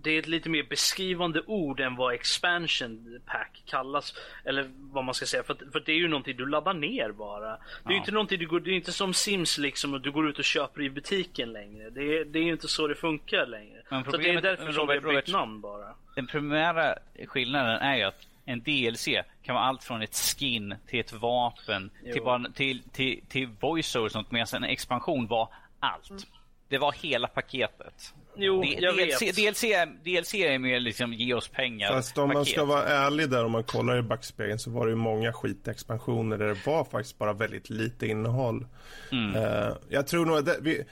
det är ett lite mer beskrivande ord än vad expansion pack kallas. Eller vad man ska säga. För, för det är ju någonting du laddar ner bara. Det är ja. ju inte någonting du går, det är inte som Sims liksom och du går ut och köper i butiken längre. Det är, det är ju inte så det funkar längre. Men så det är därför som Robert, har bytt namn bara. Den primära skillnaden är ju att en DLC kan vara allt från ett skin till ett vapen till, bara, till, till, till voiceover och sånt. Medan en expansion var allt. Mm. Det var hela paketet. Jo, D jag DLC, vet. DLC, DLC är mer liksom ge oss pengar. Fast om paket. man ska vara ärlig där, om man kollar i backspegeln så var det ju många skitexpansioner där det var faktiskt bara väldigt lite innehåll. Mm. Uh, jag tror nog att det, vi,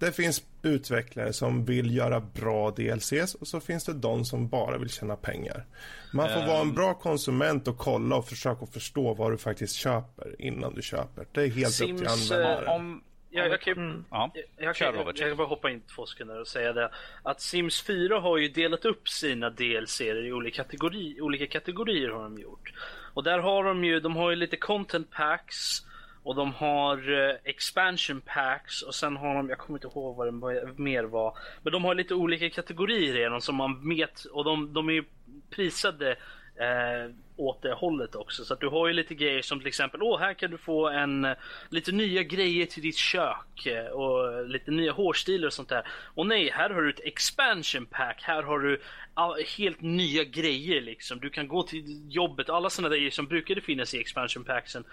det finns utvecklare som vill göra bra DLCs och så finns det de som bara vill tjäna pengar. Man får um, vara en bra konsument och kolla och försöka förstå vad du faktiskt köper innan du köper. Det är helt Sims, upp till användaren. Om, jag, jag, kan, mm. ja. jag, jag, kan, jag, jag kan bara hoppa in två sekunder och säga det. Att Sims 4 har ju delat upp sina DLC i olika, kategori, olika kategorier har de gjort. Och där har de ju, de har ju lite content packs och de har uh, expansion packs och sen har de, jag kommer inte ihåg vad det mer var. Men de har lite olika kategorier redan som man vet och de, de är prisade eh, åt det hållet också. Så att du har ju lite grejer som till exempel, åh här kan du få en lite nya grejer till ditt kök eh, och lite nya hårstilar och sånt där. Och nej, här har du ett expansion pack. Här har du all, helt nya grejer liksom. Du kan gå till jobbet, alla sådana grejer som brukade finnas i expansion packsen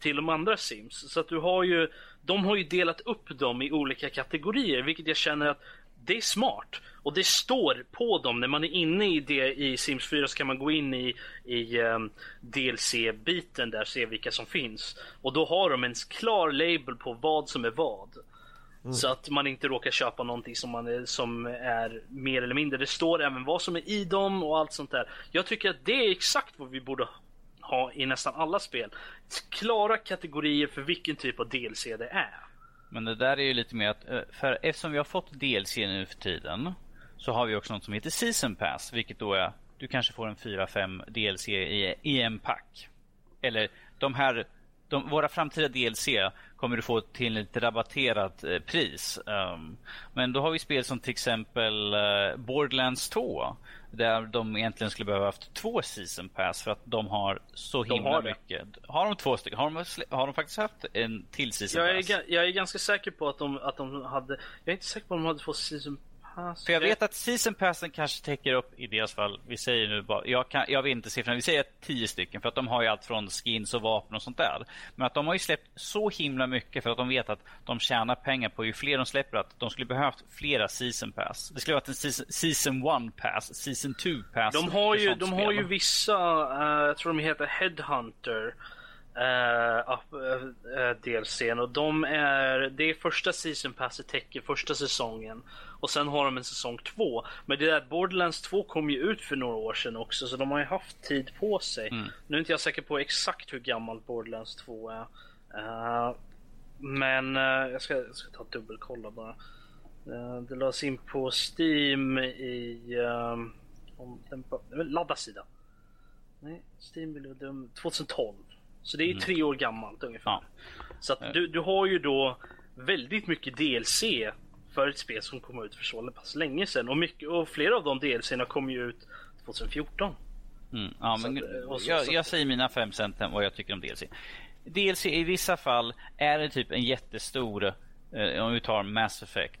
till de andra Sims. Så att du har ju, de har ju delat upp dem i olika kategorier, vilket jag känner att det är smart. Och det står på dem, när man är inne i det i Sims 4 så kan man gå in i, i um, ehm, DLC-biten där och se vilka som finns. Och då har de en klar label på vad som är vad. Mm. Så att man inte råkar köpa någonting som, man är, som är mer eller mindre. Det står även vad som är i dem och allt sånt där. Jag tycker att det är exakt vad vi borde ha i nästan alla spel. Klara kategorier för vilken typ av DLC det är. Men det där är ju lite mer att, eh, för eftersom vi har fått DLC nu för tiden så har vi också något som heter Season Pass, vilket då är du kanske får en 4-5 DLC i, i en pack. Eller de här, de, våra framtida DLC kommer du få till ett rabatterat eh, pris. Um, men då har vi spel som till exempel uh, Borderlands 2 där de egentligen skulle behöva haft två season pass för att de har så de himla har mycket. Har de två stycken? Har de, har de faktiskt haft en till season jag pass? Är, jag är ganska säker på att de, att de hade, jag är inte säker på att de hade två season pass. För jag vet att season passen kanske täcker upp i deras fall, vi säger nu bara, jag, kan, jag vet inte siffrorna, vi säger tio stycken för att de har ju allt från skins och vapen och sånt där. Men att de har ju släppt så himla mycket för att de vet att de tjänar pengar på ju fler de släpper att de skulle behövt flera season pass. Det skulle varit en season, season one pass, season two pass. De har ju, de har ju vissa, uh, jag tror de heter Headhunter uh, uh, DLCn och de är, det är första season passet täcker första säsongen och sen har de en säsong två. Men det där Borderlands 2 kom ju ut för några år sedan också så de har ju haft tid på sig. Mm. Nu är inte jag säker på exakt hur gammal Borderlands 2 är. Uh, men uh, jag, ska, jag ska ta dubbelkolla bara. Uh, det lades in på Steam i... Um, om den, ladda sida. Nej, Steam blev dum 2012. Så det är Mm. tre år gammalt ungefär. Ja. Så att du, du har ju då väldigt mycket DLC för ett spel som kom ut för så pass länge sedan. Och, mycket, och flera av de DLCerna kom ju ut 2014. Mm, ja, men att, eh, så- jag, så- jag säger mina fem cent vad jag tycker om DLC. DLC i vissa fall är det typ en jättestor, eh, om vi tar Mass Effect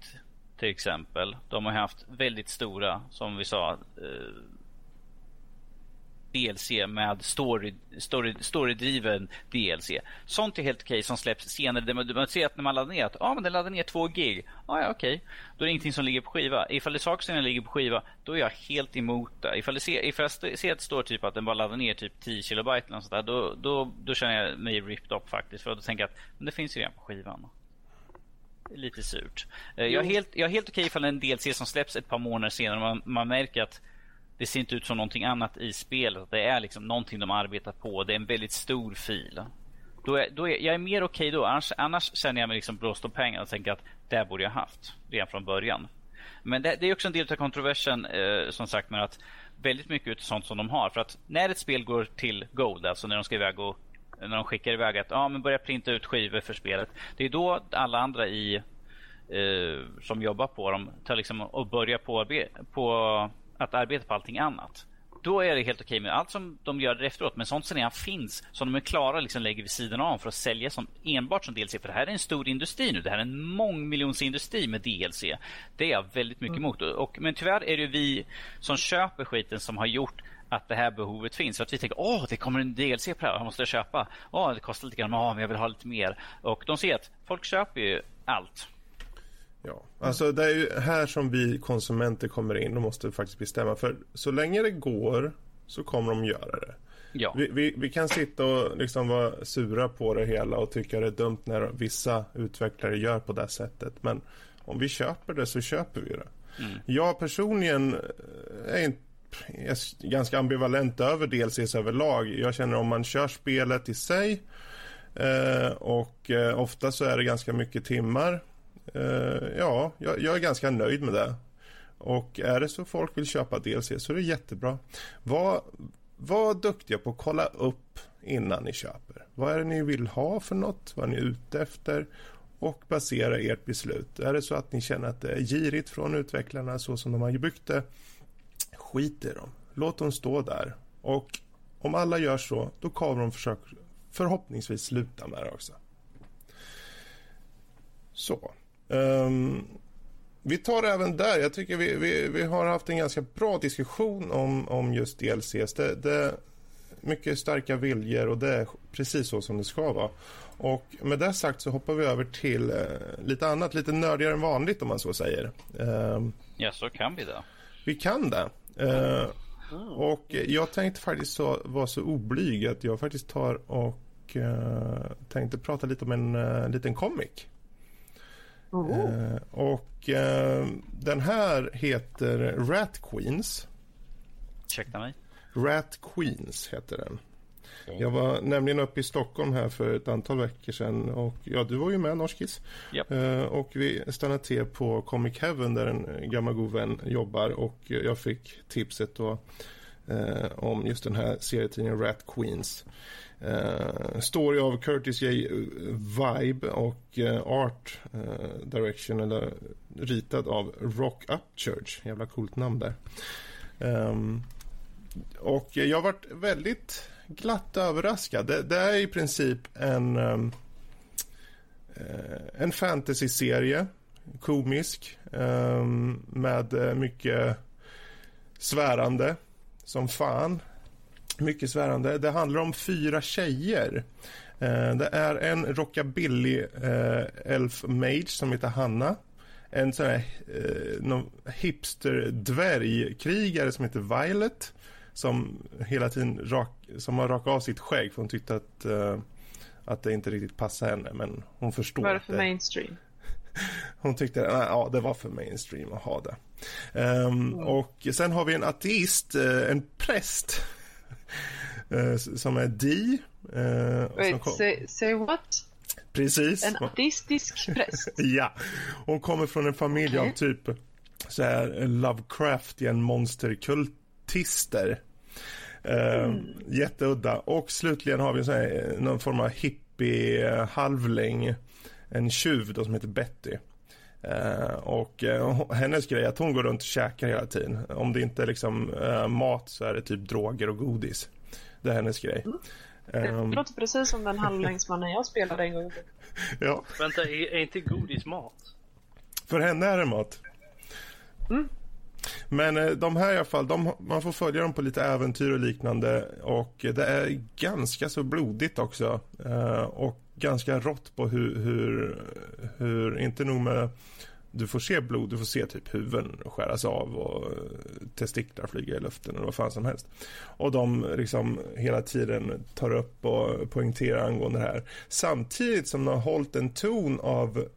till exempel. De har haft väldigt stora, som vi sa, eh, DLC med story, story, storydriven DLC. Sånt är helt okej som släpps senare. Det Man, man ser att när man laddar ner att ah, men den laddar ner två gig. Ah, ja, okej. Då är det ingenting som ligger på skiva. Ifall det är saker som ligger på skiva, då är jag helt emot det. Ifall, det ser, ifall jag ser att det står typ att den bara laddar ner typ 10 kilobyte eller sånt där, då, då, då känner jag mig ripped up faktiskt. För då tänker jag att men det finns ju redan på skivan. Lite surt. Eh, Jag är helt, jag är helt okej ifall en DLC som släpps ett par månader senare man, man märker att det ser inte ut som någonting annat i spelet. Det är liksom någonting de arbetar på. Det är en väldigt stor fil. Då är, då är, jag är mer okej okay då. Annars, annars känner jag mig liksom blåst om pengar och tänker att det borde jag haft redan från början. Men det, det är också en del av kontroversen eh, som sagt med att väldigt mycket av sånt som de har. För att när ett spel går till Gold, alltså när de ska iväg och när de skickar iväg att ah, men börja printa ut skivor för spelet. Det är då alla andra i eh, som jobbar på dem tar liksom och börjar på, på att arbeta på allting annat. Då är det helt okej med allt som de gör efteråt. Men sånt som redan finns, som de är klara liksom lägger vid sidan av för att sälja som, enbart som DLC. För det här är en stor industri nu. Det här är en mångmiljonsindustri med DLC. Det är jag väldigt mycket emot. Och, men tyvärr är det vi som köper skiten som har gjort att det här behovet finns. För att vi tänker åh, det kommer en DLC på det här, jag måste köpa. Åh, det kostar lite grann, åh, men jag vill ha lite mer. Och de ser att folk köper ju allt. Ja, alltså det är ju här som vi konsumenter kommer in och måste faktiskt bestämma. För så länge det går så kommer de göra det. Ja. Vi, vi, vi kan sitta och liksom vara sura på det hela och tycka det är dumt när vissa utvecklare gör på det sättet. Men om vi köper det så köper vi det. Jag personligen är inte är ganska ambivalent över DLCs överlag. Jag känner om man kör spelet i sig eh, och eh, ofta så är det ganska mycket timmar. Eh, ja, jag, jag är ganska nöjd med det. Och är det så folk vill köpa DLC så är det jättebra. Var, var duktiga på att kolla upp innan ni köper. Vad är det ni vill ha för något? Vad är ni ute efter? Och basera ert beslut. Är det så att ni känner att det är girigt från utvecklarna så som de har byggt det, skit i dem. Låt dem stå där. Och om alla gör så, då kommer de försök, förhoppningsvis sluta med det också. Så. Ehm, vi tar även där, jag tycker vi, vi, vi har haft en ganska bra diskussion om, om just DLCs. Det, det mycket starka viljor och det är precis så som det ska vara. Och med det sagt så hoppar vi över till eh, lite annat, lite nördigare än vanligt om man så säger. Ehm, Ja, så kan vi det. vi kan det. Eh, och jag tänkte faktiskt så, vara så oblyg att jag faktiskt tar och eh, tänkte prata lite om en eh, liten comic. Oh. Eh, och eh, den här heter Rat Queens. Ursäkta mig. Rat Queens heter den. Jag var nämligen uppe i Stockholm här för ett antal veckor sedan och ja, du var ju med Norskis. Japp. Eh, och vi stannade till på Comic Heaven där en gammal god vän jobbar och jag fick tipset då eh, om just den här serietidningen Rat Queens. Uh, story av Curtis J. Eh, vibe och uh, art uh, direction eller ritad av Rock Upchurch. Jävla coolt namn där. Um, och jag har varit väldigt glatt överraskad. Det, det är i princip en, um, en fantasy-serie, komisk, um, med mycket svärande som fan. Mycket svärande. Det handlar om fyra tjejer. Eh, det är en rockabilly eh, elf mage som heter Hanna. En sån här eh, hipster dvärgkrigare som heter Violet som hela tiden rak, som har rakat av sitt skägg för hon tyckte att, att det inte riktigt passade henne. Men hon förstår Var det för mainstream? hon tyckte att ja, det var för mainstream att ha det. Ehm, Och sen har vi en ateist, en präst som är Di. eh, Wait, kom- say, say what? Precis. En ateistisk präst? Ja, hon kommer från en familj Okej. av typ så här Lovecraftian monsterkultister. Eh, Jätteudda. Och slutligen har vi sån här, någon form av hippie-halvling. En tjuv då som heter Betty. Eh, och eh, hennes grej är att hon går runt och käkar hela tiden. Om det inte är liksom eh, mat så är det typ droger och godis. Det är hennes grej. Det Ehm, låter precis som den halvlängdsmannen jag spelade en gång. ja, Vänta, är, är inte godis mat? för henne är det mat. Men eh, de här i alla fall, de, man får följa dem på lite äventyr och liknande och det är ganska så blodigt också. Och ganska rått på hur, hur, hur, inte nog med du får se blod, du får se typ huvuden skäras av och testiklar flyga i luften och vad fan som helst. Och de liksom hela tiden tar upp och poängterar angående det här. Samtidigt som de har hållit en ton av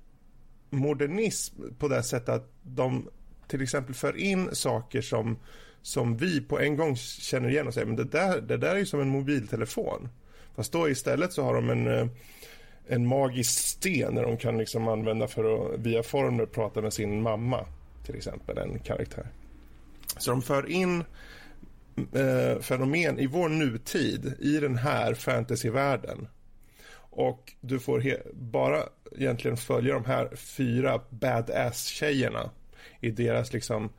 modernism på det sättet att de till exempel för in saker som, som vi på en gång känner igen och säger men det där, det där är ju som en mobiltelefon. Fast då istället så har de en, eh, en magisk sten där de kan liksom använda för att via formler prata med sin mamma till exempel, en karaktär. Så de för in eh, fenomen i vår nutid i den här fantasyvärlden. Och du får bara egentligen följa de här fyra badass-tjejerna i deras liksom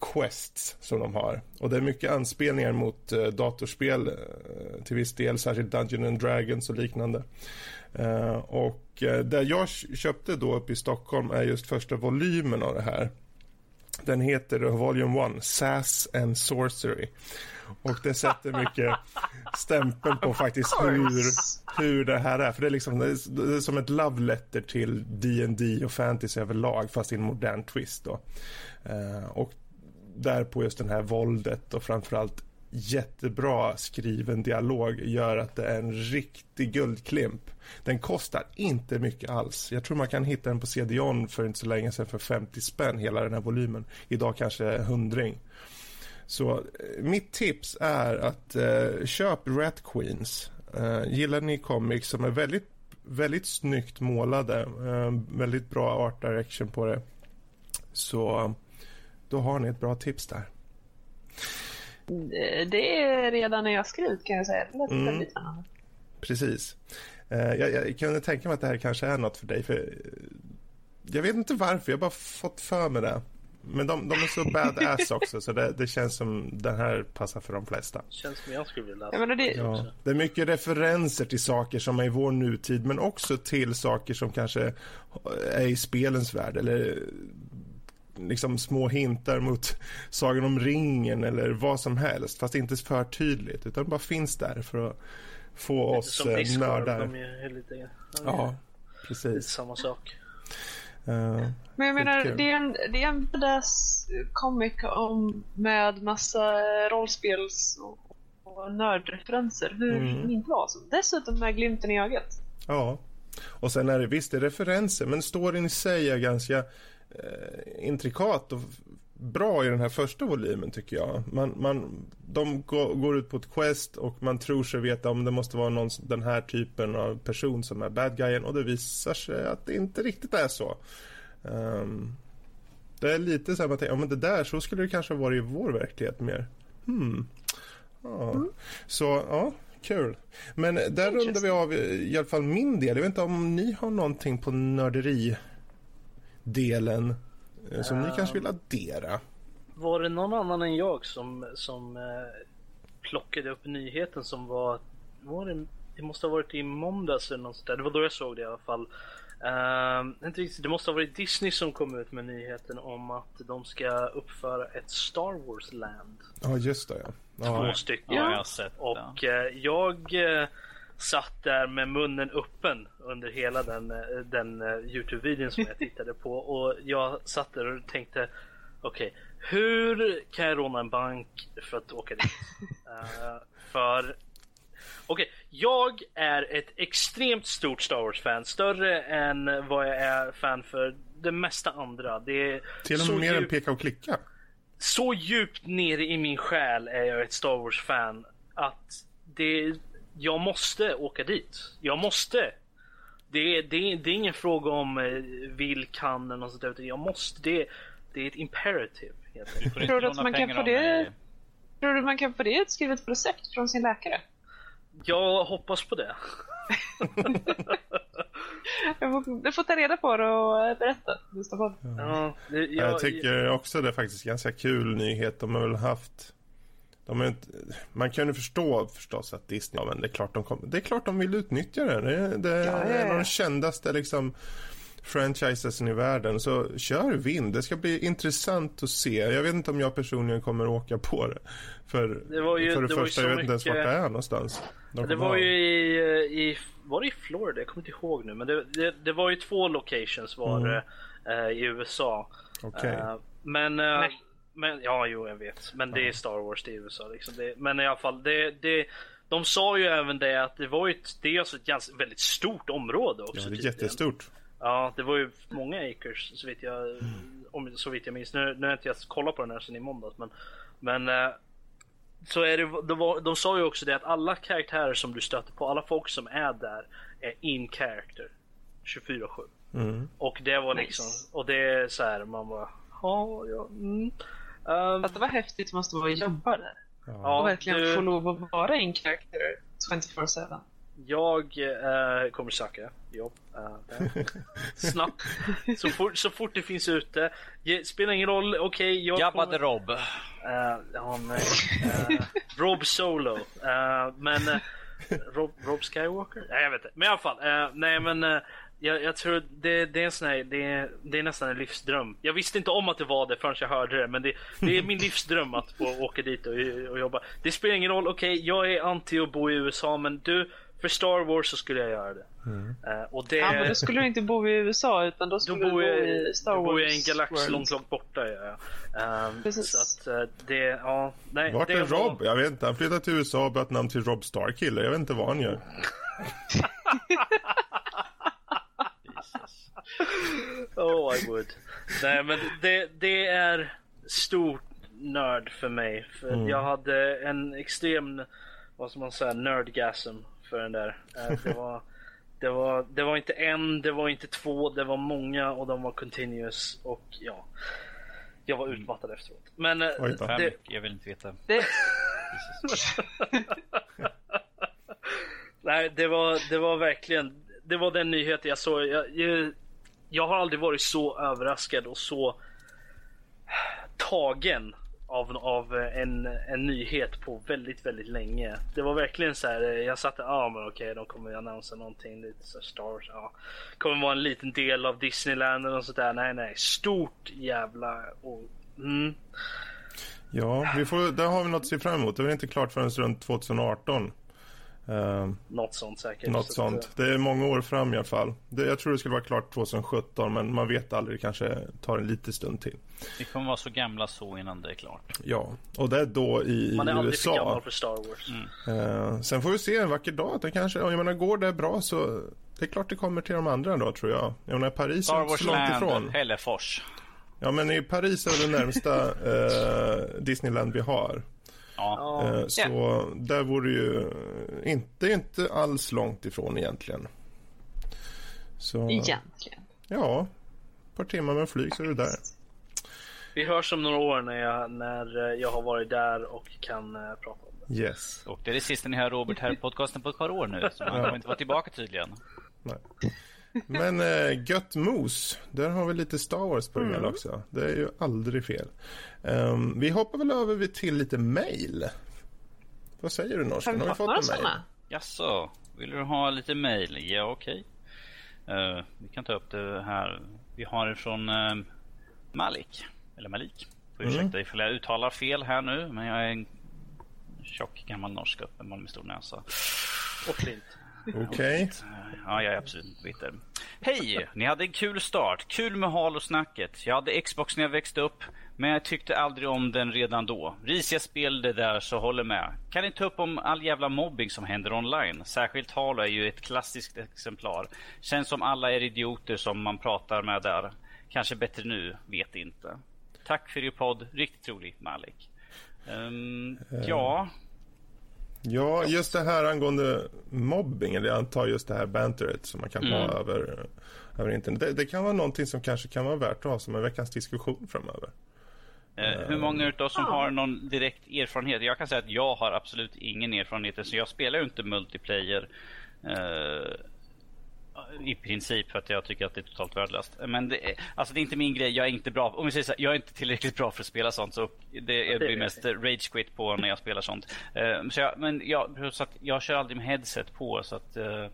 quests som de har. Och det är mycket anspelningar mot eh, datorspel eh, till viss del, särskilt Dungeons and Dragons och liknande. Eh, och eh, där jag köpte då uppe i Stockholm är just första volymen av det här. Den heter Volume 1, Sass and Sorcery. Och det sätter mycket stämpeln på faktiskt hur, hur det här är. För det är, liksom, det är, det är som ett love letter till D&D och fantasy överlag fast i en modern twist då. Eh, och där på just den här våldet och framförallt jättebra skriven dialog gör att det är en riktig guldklimp. Den kostar inte mycket alls. Jag tror man kan hitta den på CD-ON för inte så länge sedan för 50 spänn hela den här volymen. Idag kanske hundring. Så eh, mitt tips är att eh, köp Rat Queens. Eh, gillar ni comics som är väldigt, väldigt snyggt målade, eh, väldigt bra art direction på det, så då har ni ett bra tips där. Det- Det är redan när jag skrev ut kan jag säga. Det lät Mm. väldigt spännande. Precis. Eh, jag, jag kunde tänka mig att det här kanske är något för dig. För eh, jag vet inte varför, jag har bara fått för mig det. Men de, de är så badass också, så det, det känns som den här passar för de flesta. Känns som jag skulle vilja läsa. Menar, det, Ja, det är mycket referenser till saker som är i vår nutid men också till saker som kanske är i spelens värld eller liksom små hintar mot Sagan om ringen eller vad som helst fast inte för tydligt utan bara finns där för att få Lite oss som eh, nördar. lite, Ja, lite precis. samma sak. Eh, men jag menar, det är en, det är en badass comic om, med massa rollspels och, och nördreferenser. Hur Mm. inte vara så? Dessutom med glimten i ögat. Ja, och sen är det visst det är referenser men storyn i sig är ganska eh, intrikat och bra i den här första volymen tycker jag. Man, man, de går, går ut på ett quest och man tror sig veta om det måste vara någon, den här typen av person som är bad guyen och det visar sig att det inte riktigt är så. Ehm, det är lite så här man tänker, ja men det där så skulle det kanske ha varit i vår verklighet mer. Hmm. Ja. Så ja, kul. Men där rundar vi av i alla fall min del. Jag vet inte om ni har någonting på nörderi-delen eh, som ni kanske vill addera? Var det någon annan än jag som, som eh, plockade upp nyheten som var, var det, det måste ha varit i måndags eller något sånt där. Det var då jag såg det i alla fall. Ehm, inte riktigt, det måste ha varit Disney som kom ut med nyheten om att de ska uppföra ett Star Wars Land. Ja, just det. Ja. Två stycken. Ja, jag har sett det. Och eh, jag eh, satt där med munnen öppen under hela den, eh, den eh, Youtube-videon som jag tittade på och jag satt där och tänkte okej, hur kan jag råna en bank för att åka dit? Eh, för Okej, jag är ett extremt stort Star Wars-fan. Större än vad jag är fan för det mesta andra. Det är Till och så med mer än djupt- peka och klicka. så djupt nere i min själ är jag ett Star Wars-fan att det, jag måste åka dit. Jag måste. Det, det, det är ingen fråga om eh, vill, kan eller något sånt där. utan Jag måste. Det, det är ett imperative. Tror du att man kan få det-. Tror du man kan få det utskrivet på recept från sin läkare? Jag hoppas på det. Jag får, jag får ta reda på det och berätta. Mustafa. Ja, det, jag, Jag, tycker också det är faktiskt ganska kul nyhet. De har väl haft... De är inte, man kan ju förstå förstås att Disney, ja, men det är klart de, kom, det är klart de vill utnyttja det. Det, det är Ja, ja, ja. en av de kändaste liksom, franchisesen i världen. Så kör vind. Det ska bli intressant att se. Jag vet inte om jag personligen kommer åka på det. För Det var ju- för det, det var ju första, jag vet inte ens vart det är någonstans. De Det var ha- ju i, i, var det i Florida? Jag kommer inte ihåg nu. Men det, det, det var ju två locations var Mm. det eh, i USA. Okej. Eh, men, eh. Men, ja jo jag vet. Men det är Star Wars, det är USA liksom. Det, men i alla fall, det, det, de sa ju även det att det var ju ett, det är alltså ett ganska, väldigt stort område också. Ja, det är tydligen. jättestort. Ja, det var ju många acres så vitt jag, om, så vitt jag minns. Nu, nu har inte jag kollat på den här sen i måndags men, men eh, så är det, de, var, de sa ju också det att alla karaktärer som du stöter på, alla folk som är där är in character 24-7. Mm. Och det var Nice. liksom, och det är så här man bara, ja, ja, mm. Ehm, Att det var häftigt måste vara att jobba där. Ja. Och verkligen du- få lov att vara en karaktär 24-7. Jag eh, kommer söka jobb. där. Snabbt. Så fort, så fort det finns ute. Ge, spelar ingen roll. Okej, jag Jabba kommer... Rob. Eh, ja, nej. Rob Solo. Eh, men Rob, Rob Skywalker? Nej, jag vet inte. Men i alla fall. nej, men jag, jag tror det, det är en sån här, det, är, det är nästan en livsdröm. Jag visste inte om att det var det förrän jag hörde det. Men det, det är min livsdröm att få åka dit och, och jobba. Det spelar ingen roll. Okej, jag är anti att bo i USA. Men du, för Star Wars så skulle jag göra det. Eh, och det Ja, men då skulle du inte bo i USA utan då då skulle du bor bo i Star då Wars bor jag i en galax World. långt, långt borta. Ja, ja. Ehm, Precis. så att eh, det, ja, nej. Vart det är var- Rob? Jag vet inte. Han flyttade till USA och bytte namn till Rob Starkiller. Jag vet inte vad han gör. Oh I would. Nej men det, det är stort nörd för mig. För Mm. jag hade en extrem, vad ska man säga, nerdgasm för den där. Eh, Det var, det var, det var inte en, det var inte två, det var många och de var continuous och ja. Jag var utmattad efteråt. Men eh, Oj det, jag vill inte veta. Det, Nej, det var, det var verkligen, det var den nyheten jag såg. Jag, jag, jag har aldrig varit så överraskad och så tagen av, av en, en nyhet på väldigt, väldigt länge. Det var verkligen så här, jag satte... ja ah, men okej, de kommer ju annonsera någonting, lite så Star Wars, ja. Kommer vara en liten del av Disneyland eller sånt där. Nej, nej, stort jävla, och, mm. Ja, vi får, där har vi något att se fram emot. Det är väl inte klart förrän runt 2018. Uh, Något sånt säkert. något Så att, sånt. Det är många år fram i alla fall. Det, jag tror det skulle vara klart 2017 men man vet aldrig. Det kanske tar en liten stund till. Vi kommer vara så gamla så innan det är klart. Ja, och det är då i, i Man är aldrig för USA. gammal för Star Wars. Eh, sen får vi se en vacker dag. Det kanske, jag menar, går det bra så det är klart det kommer till de andra då tror jag. Jag menar Paris är Star inte Wars så långt Land, ifrån. Hällefors. Ja men i Paris är det närmsta eh, Disneyland vi har. Ja. Ja. Eh, så där vore ju inte, inte alls långt ifrån egentligen. Så egentligen. ja, ett par timmar med flyg så är du där. Vi hörs om några år när jag, när eh, jag har varit där och kan eh, prata om det. Yes. Och det är det sista ni hör Robert här i podcasten på ett par år nu. Så han kommer inte vara tillbaka tydligen. Nej. Men äh, gött mos, där har vi lite Star Wars på Mm. också. Det är ju aldrig fel. Ehm, vi hoppar väl över till lite mail. Vad säger du Norsken? Har vi fått några sådana? Jaså, vill du ha lite mail? Ja, okej. Eh, vi kan ta upp det här. Vi har det från eh, Malik. Eller Malik. Får Mm. ursäkta ifall jag uttalar fel här nu. Men jag är en tjock gammal norsk uppenbarligen med stor näsa. Och Flint. Okej. Ja, jag är absolut inte bitter. Hej! Ni hade en kul start. Kul med Halo-snacket. Jag hade Xbox när jag växte upp, men jag tyckte aldrig om den redan då. Risiga spel det där, så håller med. Kan ni ta upp om all jävla mobbing som händer online? Särskilt Halo är ju ett klassiskt exemplar. Känns som alla är idioter som man pratar med där. Kanske bättre nu, vet inte. Tack för er podd. Riktigt rolig, Malik. Um, ja, Ja, just det här angående mobbing, eller jag antar just det här banteret som man kan ha Mm. över, över internet. Det, det kan vara någonting som kanske kan vara värt att ha som en veckans diskussion framöver. Eh, hur många utav oss som har någon direkt erfarenhet? Jag kan säga att jag har absolut ingen erfarenhet. Så jag spelar ju inte multiplayer. Eh, i princip för att jag tycker att det är totalt värdelöst. Men det är, alltså det är inte min grej. Jag är inte bra. Om vi säger så här, jag är inte tillräckligt bra för att spela sånt. Så det, jag blir mest rage quit på när jag spelar sånt. Uh, så jag, men jag, så att jag kör aldrig med headset på. Så att uh,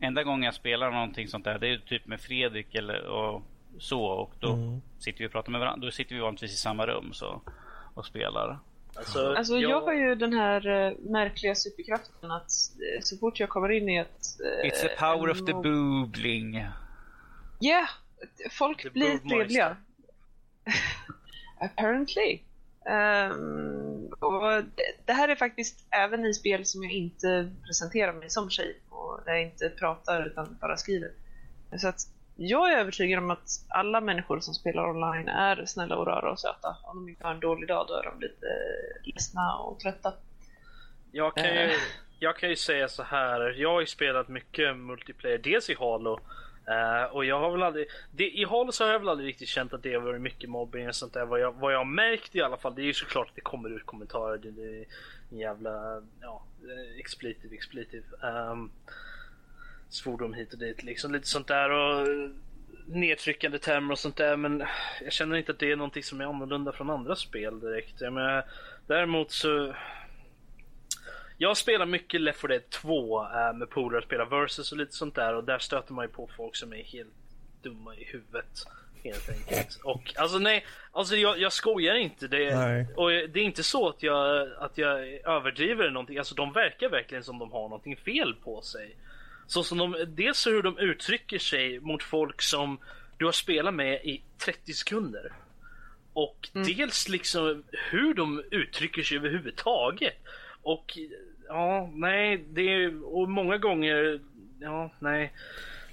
enda gången jag spelar någonting sånt där, det är typ med Fredrik eller och så. Och då mm. sitter vi och pratar med varandra. Då sitter vi vanligtvis i samma rum så, och spelar. Alltså, alltså jag... jag har ju den här uh, märkliga superkraften att uh, så fort jag kommer in i ett... Uh, It's the power of the boobling. Ja, yeah, folk the blir trevliga. Apparently. Um, och det, det, här är faktiskt även i spel som jag inte presenterar mig som tjej och där jag inte pratar utan bara skriver. Så att jag är övertygad om att alla människor som spelar online är snälla och rara och söta. Om de inte har en dålig dag då är de lite ledsna och trötta. Jag kan ju, eh. jag kan ju säga så här. Jag har ju spelat mycket multiplayer, dels i Halo. Uh, och jag har väl aldrig, det, i Halo så har jag väl aldrig riktigt känt att det har varit mycket mobbing och sånt där. Vad jag, vad jag har märkt i alla fall, det är ju såklart att det kommer ut kommentarer. Det, det är en jävla, ja, expletive, expletive. Um, svordom hit och dit liksom. Lite sånt där och nedtryckande termer och sånt där. Men jag känner inte att det är någonting som är annorlunda från andra spel direkt. Jag menar, däremot så jag spelar mycket Left 4 Dead 2 äh, med polare, spelar versus och lite sånt där och där stöter man ju på folk som är helt dumma i huvudet. Helt enkelt. Och alltså nej, alltså jag, jag skojar inte. Det, nej. och det är inte så att jag, att jag överdriver någonting. Alltså de verkar verkligen som de har någonting fel på sig. Så som de, dels hur de uttrycker sig mot folk som du har spelat med i 30 sekunder. Och mm. dels liksom hur de uttrycker sig överhuvudtaget. Och ja, nej, det är, och många gånger, ja, nej.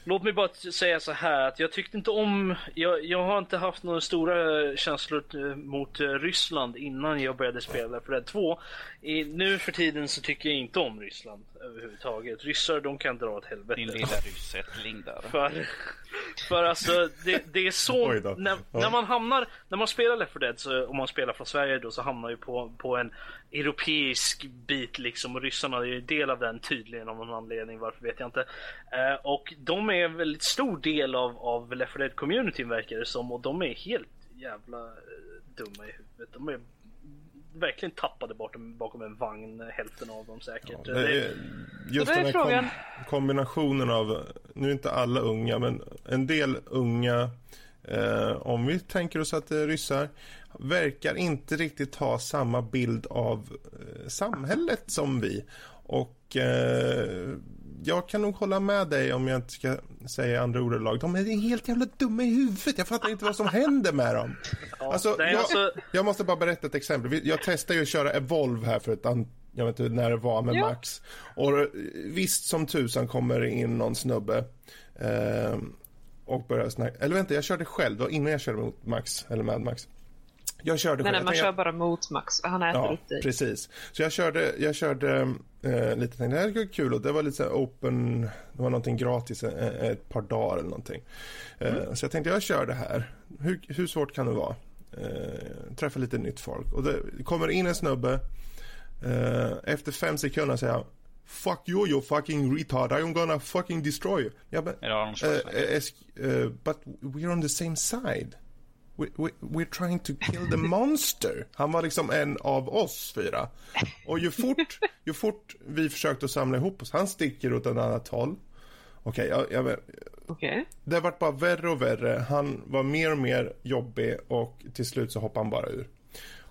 Låt mig bara säga så här att jag tyckte inte om, jag, jag har inte haft några stora känslor mot eh, Ryssland innan jag började spela för det 2. I, nu för tiden så tycker jag inte om Ryssland överhuvudtaget. Ryssar de kan dra åt helvete. Din lilla ryssättling där. För, för alltså det, det är så, när, när, man hamnar, när man spelar Left 4 Dead så, om man spelar från Sverige då så hamnar ju på, på en europeisk bit liksom och ryssarna är ju del av den tydligen av någon anledning, varför vet jag inte. Eh, och de är en väldigt stor del av, av Left 4 Dead communityn verkar det som och de är helt jävla eh, dumma i huvudet. De är verkligen tappade bakom, bakom en vagn, hälften av dem säkert. Ja, det är, just den här kom, kombinationen av, nu är inte alla unga, men en del unga, eh, om vi tänker oss att det är ryssar, verkar inte riktigt ha samma bild av eh, samhället som vi. Och eh, jag kan nog hålla med dig om jag inte ska säga andra ordalag. De är helt jävla dumma i huvudet. Jag fattar inte vad som händer med dem. Ja, alltså, jag, alltså... jag, måste bara berätta ett exempel. Jag testade ju att köra Evolve här för ett antal jag vet inte när det var med ja. Max. Och visst som tusan kommer in någon snubbe eh, och börjar snacka. Eller vänta, jag körde själv. Det var innan jag körde mot Max, eller med Max. Jag körde nej, nej, man kör bara mot Max. Han äter ja, upp dig. precis. Så jag körde, jag körde eh, lite, tänkte det här var kul och det var lite så open, det var någonting gratis eh, ett par dagar eller någonting. Eh, mm. Så jag tänkte jag kör det här. Hur, hur svårt kan det vara? Eh, träffa lite nytt folk. Och det kommer in en snubbe. Eh, efter fem sekunder säger jag Fuck you, you fucking retard. I'm gonna fucking destroy you. Ja, men, ja, uh, but we're on the same side we, we, we're trying to kill the monster. Han var liksom en av oss fyra. Och ju fort, ju fort vi försökte samla ihop oss, han sticker åt ett annat håll. Okej, okay, jag, jag, okay. Det vart bara värre och värre. Han var mer och mer jobbig och till slut så hoppade han bara ur.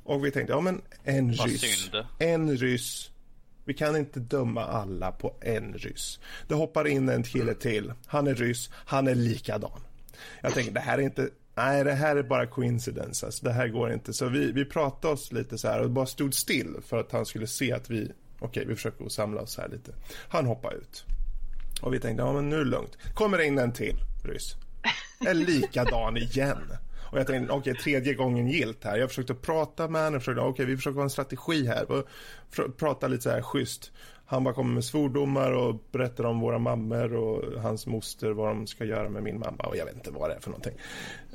Och vi tänkte, ja men en ryss. En ryss. Vi kan inte döma alla på en ryss. Det hoppar in en kille till. Han är ryss. Han är likadan. Jag tänkte, det här är inte nej det här är bara coincidence, alltså, det här går inte. Så vi, vi pratade oss lite så här och bara stod still för att han skulle se att vi, okej okay, vi försöker samla oss här lite. Han hoppade ut. Och vi tänkte, ja men nu är det lugnt. Kommer det in en till ryss. En likadan igen. Och jag tänkte, okej, okay, tredje gången gilt här. Jag försökte prata med honom, okej, okay, vi försöker ha en strategi här. Och prata lite så här schysst. Han bara kommer med svordomar och berättar om våra mammor och hans moster, vad de ska göra med min mamma och jag vet inte vad det är för någonting.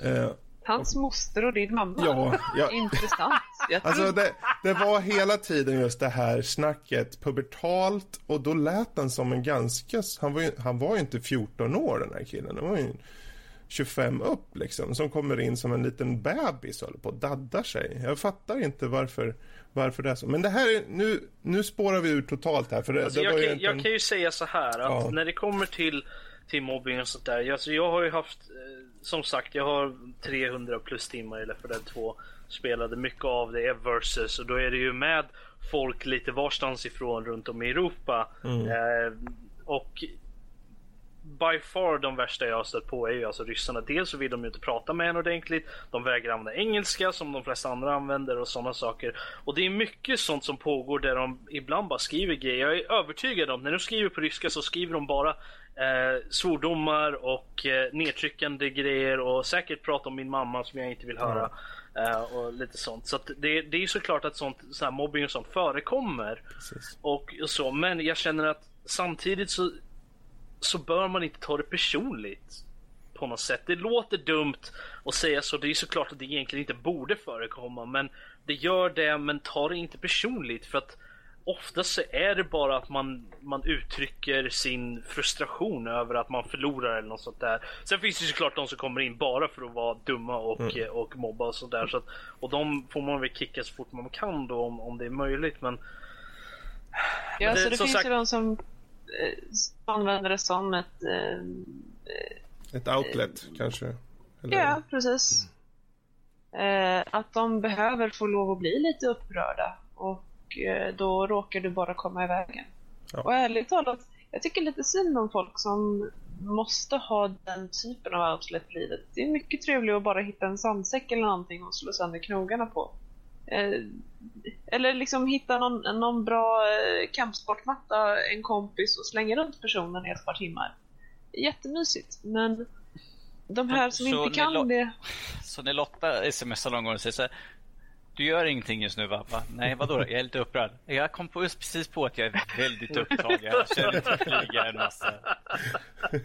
Uh, Hans moster och din mamma. Ja, ja. Intressant. Alltså det, det var hela tiden just det här snacket pubertalt och då lät han som en ganska, han var ju, han var ju inte 14 år den här killen, han var ju 25 upp liksom, som kommer in som en liten bebis och håller på och daddar sig. Jag fattar inte varför, varför det är så. Men det här är, nu, nu spårar vi ut totalt här. För det, alltså det jag, kan, egentligen... jag kan ju säga så här att Ja. när det kommer till, till mobbing och sånt där. Alltså jag har ju haft, eh, som sagt, jag har 300 plus timmar i Left 4 Dead 2. Spelade mycket av det är versus och då är det ju med folk lite varstans ifrån runt om i Europa. Eh, och by far de värsta jag har stött på är ju alltså ryssarna. Dels så vill de ju inte prata med en ordentligt. De vägrar använda engelska som de flesta andra använder och sådana saker. Och det är mycket sånt som pågår där de ibland bara skriver grejer. Jag är övertygad om när de skriver på ryska så skriver de bara eh, svordomar och eh, nedtryckande grejer och säkert prata om min mamma som jag inte vill höra. Eh, och lite sånt. Så det, det är ju såklart att sånt, sån här mobbing och sånt förekommer. Precis. Och så, men jag känner att samtidigt så, så bör man inte ta det personligt. På något sätt. Det låter dumt att säga så. Det är såklart att det egentligen inte borde förekomma. Men det gör det, men ta det inte personligt. För att oftast så är det bara att man, man uttrycker sin frustration över att man förlorar eller något sånt där. Sen finns det såklart de som kommer in bara för att vara dumma och, eh, och mobba och sådär. Så att, och de får man väl kicka så fort man kan då om, om det är möjligt. Men Ja, Men det- så det finns sagt- ju de som eh, som använder det som ett... Eh, Ett outlet kanske? Eller? ja, precis. Eh, att de behöver få lov att bli lite upprörda och då råkar du bara komma i vägen. Ja. Och ärligt talat, jag tycker lite synd om folk som måste ha den typen av outlet i livet. Det är mycket trevligare att bara hitta en sandsäck eller någonting och slå sönder knogarna på. Eh, eller liksom hitta någon, någon bra eh, kampsportmatta, en kompis och slänga runt personen i ett par timmar. Jättemysigt, men de här som Så inte kan det... Så när Lotta smsar någon gång och säger så här, Du gör ingenting just nu va? va? Nej vadå då? Jag är lite upprörd. Jag kom på just precis på att jag är väldigt upptagen. Jag känner inte flyga en massa.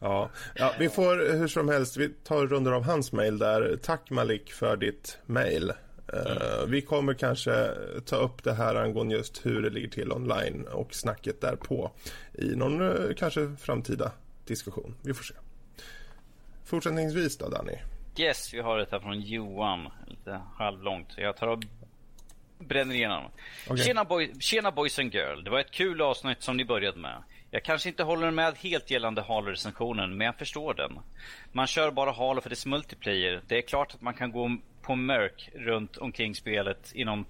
Ja. ja, vi får hur som helst, vi tar och rundar av hans mail där. Tack Malik för ditt mail. Eh, vi kommer kanske ta upp det här angående just hur det ligger till online och snacket därpå i någon eh, kanske framtida diskussion. Vi får se. Fortsättningsvis då Danny. Yes, vi har det här från Johan. Lite halvlångt. Jag tar och bränner igenom. Okej. Tjena, boy, tjena boys and girl. Det var ett kul avsnitt som ni började med. Jag kanske inte håller med helt gällande Halo-recensionen, men jag förstår den. Man kör bara Halo för dess multiplayer. Det är klart att man kan gå på mörk runt omkring spelet inom...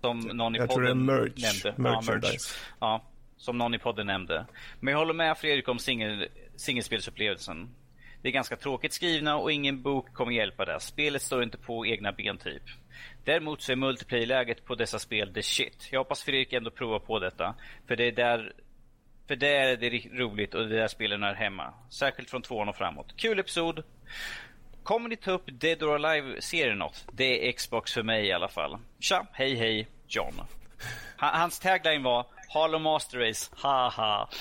Som någon i Jag podden merch, nämnde. merchandise. Ja, som någon i podden nämnde. Men jag håller med Fredrik om singel, singelspelsupplevelsen. Det är ganska tråkigt skrivna och ingen bok kommer hjälpa det. Spelet står inte på egna ben typ. Däremot så är multiplayer-läget på dessa spel the shit. Jag hoppas Fredrik ändå provar på detta. För det är där för det är det roligt och det är där spelen är hemma. Särskilt från tvåan och framåt. Kul episod! Kommer ni ta upp Dead or Alive-serien något? Det är Xbox för mig i alla fall. Tja, hej hej, John. Hans tagline var Halo Master Race, haha.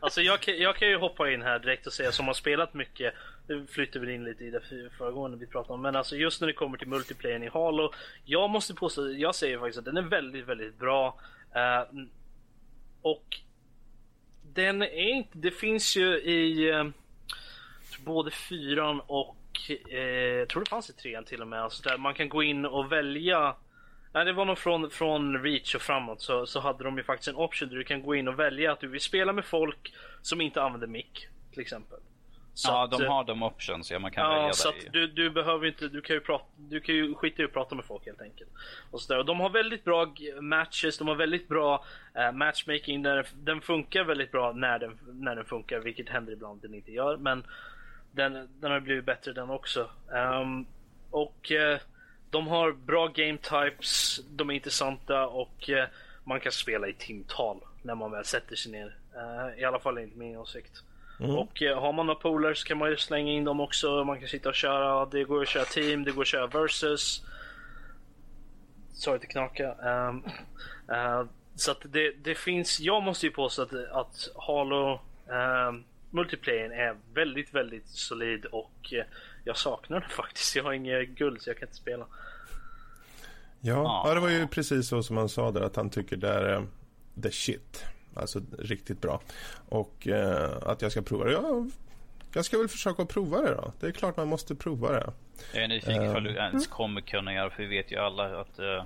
Alltså jag, kan- jag kan ju hoppa in här direkt och säga som har spelat mycket. Nu flyttar vi in lite i det föregående vi pratade om. Men alltså just när det kommer till multiplayern i Halo. Jag måste påstå, jag säger faktiskt att den är väldigt, väldigt bra. Uh, och den är inte, det finns ju i eh, både fyran och eh, jag tror det fanns i trean till och med. Alltså där man kan gå in och välja Nej, det var nog från, från Reach och framåt så, så hade de ju faktiskt en option där du kan gå in och välja att du vill spela med folk som inte använder mick till exempel. Så Ja, att, de eh, har de options, ja man kan Ja, välja så att du, du behöver inte, du kan ju prata, du kan ju skita i att prata med folk helt enkelt. Och, så där. och de har väldigt bra matches, de har väldigt bra eh, matchmaking, där den funkar väldigt bra när den, när den funkar, vilket händer ibland den inte gör. Men den, den har blivit bättre den också. Ehm, och eh, de har bra game types, de är intressanta och eh, man kan spela i timtal när man väl sätter sig ner. Eh, I alla fall enligt min åsikt. Och eh, har man några polare så kan man ju slänga in dem också. Man kan sitta och köra. Det går att köra team, det går att köra versus. Sorry att knaka. Um, uh, så att det, det finns, jag måste ju påstå att, att Halo, um, multiplayern är väldigt, väldigt solid och eh, jag saknar den faktiskt. Jag har inget guld så jag kan inte spela. Ja, ja, det var ju precis så som han sa där att han tycker det är eh, the shit. Alltså riktigt bra. Och eh, att jag ska prova det. Ja, jag ska väl försöka prova det då. Det är klart man måste prova det. Jag är nyfiken ifall du ens kommer kunna göra för vi vet ju alla att uh,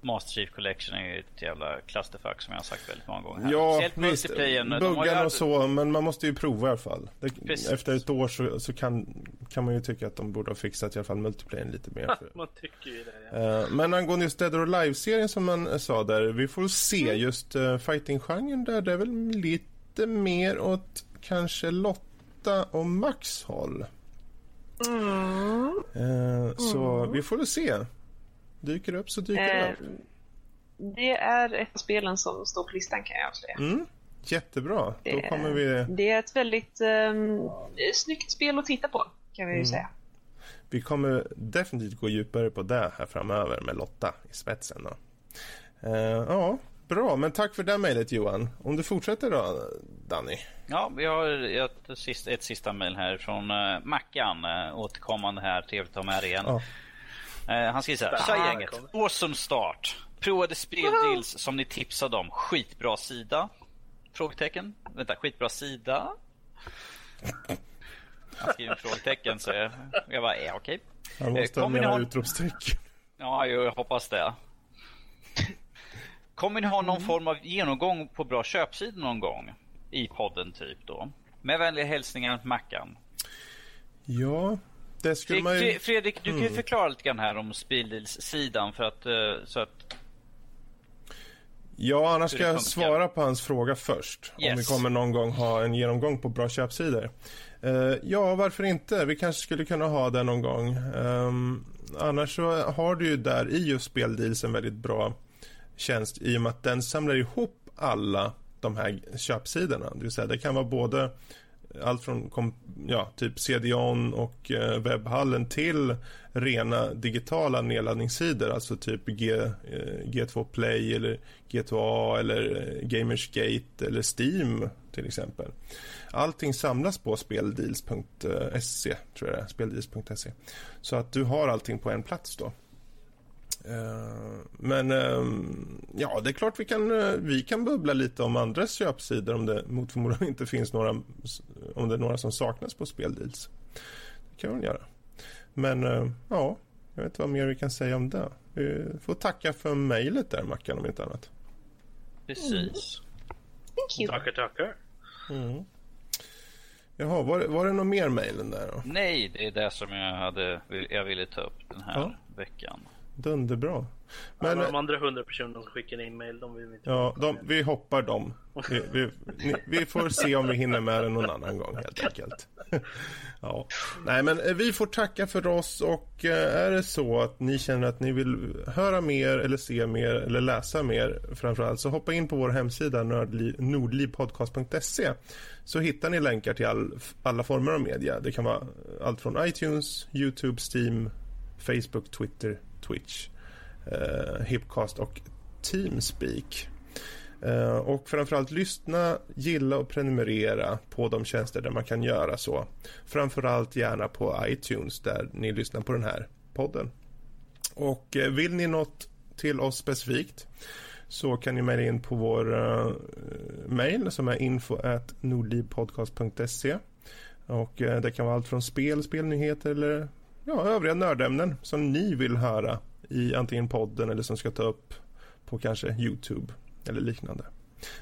Master Chief Collection är ju ett jävla clusterfuck som jag har sagt väldigt många gånger. Här. Ja, visst. Buggar och så, men man måste ju prova i alla fall. Det, efter ett år så, så, kan, kan man ju tycka att de borde ha fixat i alla fall multiplayern lite mer. man tycker ju det, ja. uh, Men angående just Dead or Alive-serien som man sa där, vi får se mm. just uh, fighting-genren där. Det är väl lite mer åt kanske Lotta och Max håll. Mm. Uh, så mm. vi får väl se. Dyker upp så dyker det upp. Det är ett av spelen som står på listan kan jag avslöja. Mm. Jättebra. Det, Då kommer vi... det är ett väldigt um, snyggt spel att titta på kan vi ju mm. säga. Vi kommer definitivt gå djupare på det här framöver med Lotta i spetsen. Då. Uh, ja, bra. Men tack för det mejlet Johan. Om du fortsätter då, Danny. Ja, vi har ett, ett sista mejl här från uh, Mackan. Uh, återkommande här. Trevligt att ha med er igen. Ja. Uh, han skriver så här. Tja gänget. Awesome start. Provade speldeals som ni tipsade om. Skitbra sida. Frågetecken. Vänta, skitbra sida. Han skriver frågetecken så jag, jag bara, ja okej. Okay. Han måste ha mena utropstecken. Ja, jag hoppas det. Kommer ni ha någon form av genomgång på bra köpsidor någon gång? I podden typ då. Med vänliga hälsningar Mackan. Ja, det skulle man ju... Fredrik, du kan ju mm. förklara lite grann här om Spildils-sidan för att, eh, så att Ja, annars ska jag svara på hans fråga först. Yes. Om vi kommer någon gång ha en genomgång på bra köpsidor. Uh, ja, varför inte? Vi kanske skulle kunna ha det någon gång. Um, annars så har du ju där i just speldeals en väldigt bra tjänst i och med att den samlar ihop alla de här köpsidorna. Det vill säga det kan vara både allt från ja, typ CD-ON och eh, webbhallen till rena digitala nedladdningssidor, alltså typ G, eh, G2 Play eller G2A eller eh, Gamersgate eller Steam till exempel. Allting samlas på speldeals.se eh, tror jag det är, speldeals.se. Så att du har allting på en plats då. Eh, men ehm, ja, det är klart vi kan, eh, vi kan bubbla lite om andras köpsidor om det mot förmodan inte finns några, om det är några som saknas på speldeals. Det kan vi göra. Men eh, ja, jag vet inte vad mer vi kan säga om det. Vi får tacka för mejlet där Mackan om inte annat. Precis. Mm. Tackar, tackar. Mm. Jaha, var, var det något mer mejl där då? Nej, det är det som jag, hade, jag ville ta upp den här ja. veckan. Dunderbra. Men, de andra hundra personerna som skickar in mail, de vill vi inte Ja, de, vi hoppar dem. Vi, vi, ni, vi, får se om vi hinner med det någon annan gång helt enkelt. ja. Nej, men eh, vi får tacka för oss och eh, är det så att ni känner att ni vill höra mer eller se mer eller läsa mer framförallt så hoppa in på vår hemsida nordlivpodcast.se så hittar ni länkar till all, alla former av media. Det kan vara allt från iTunes, Youtube, Steam, Facebook, Twitter, Twitch, eh, Hipcast och Teamspeak. Eh, och framförallt lyssna, gilla och prenumerera på de tjänster där man kan göra så. Framförallt gärna på iTunes där ni lyssnar på den här podden. Och eh, vill ni något till oss specifikt så kan ni mejla in på vår uh, mejl som är info nordlivpodcast.se och uh, det kan vara allt från spel, spelnyheter eller ja, övriga nördämnen som ni vill höra i antingen podden eller som ska ta upp på kanske Youtube eller liknande.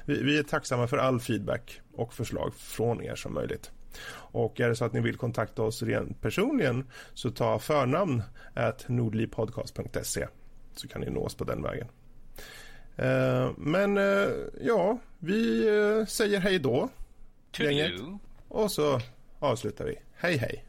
Vi, vi, är tacksamma för all feedback och förslag från er som möjligt. Och är det så att ni vill kontakta oss rent personligen så ta förnamn at nordlipodcast.se så kan ni nå oss på den vägen. Uh, men uh, ja, vi uh, säger hej då. Gänget. Och så avslutar vi. Hej hej.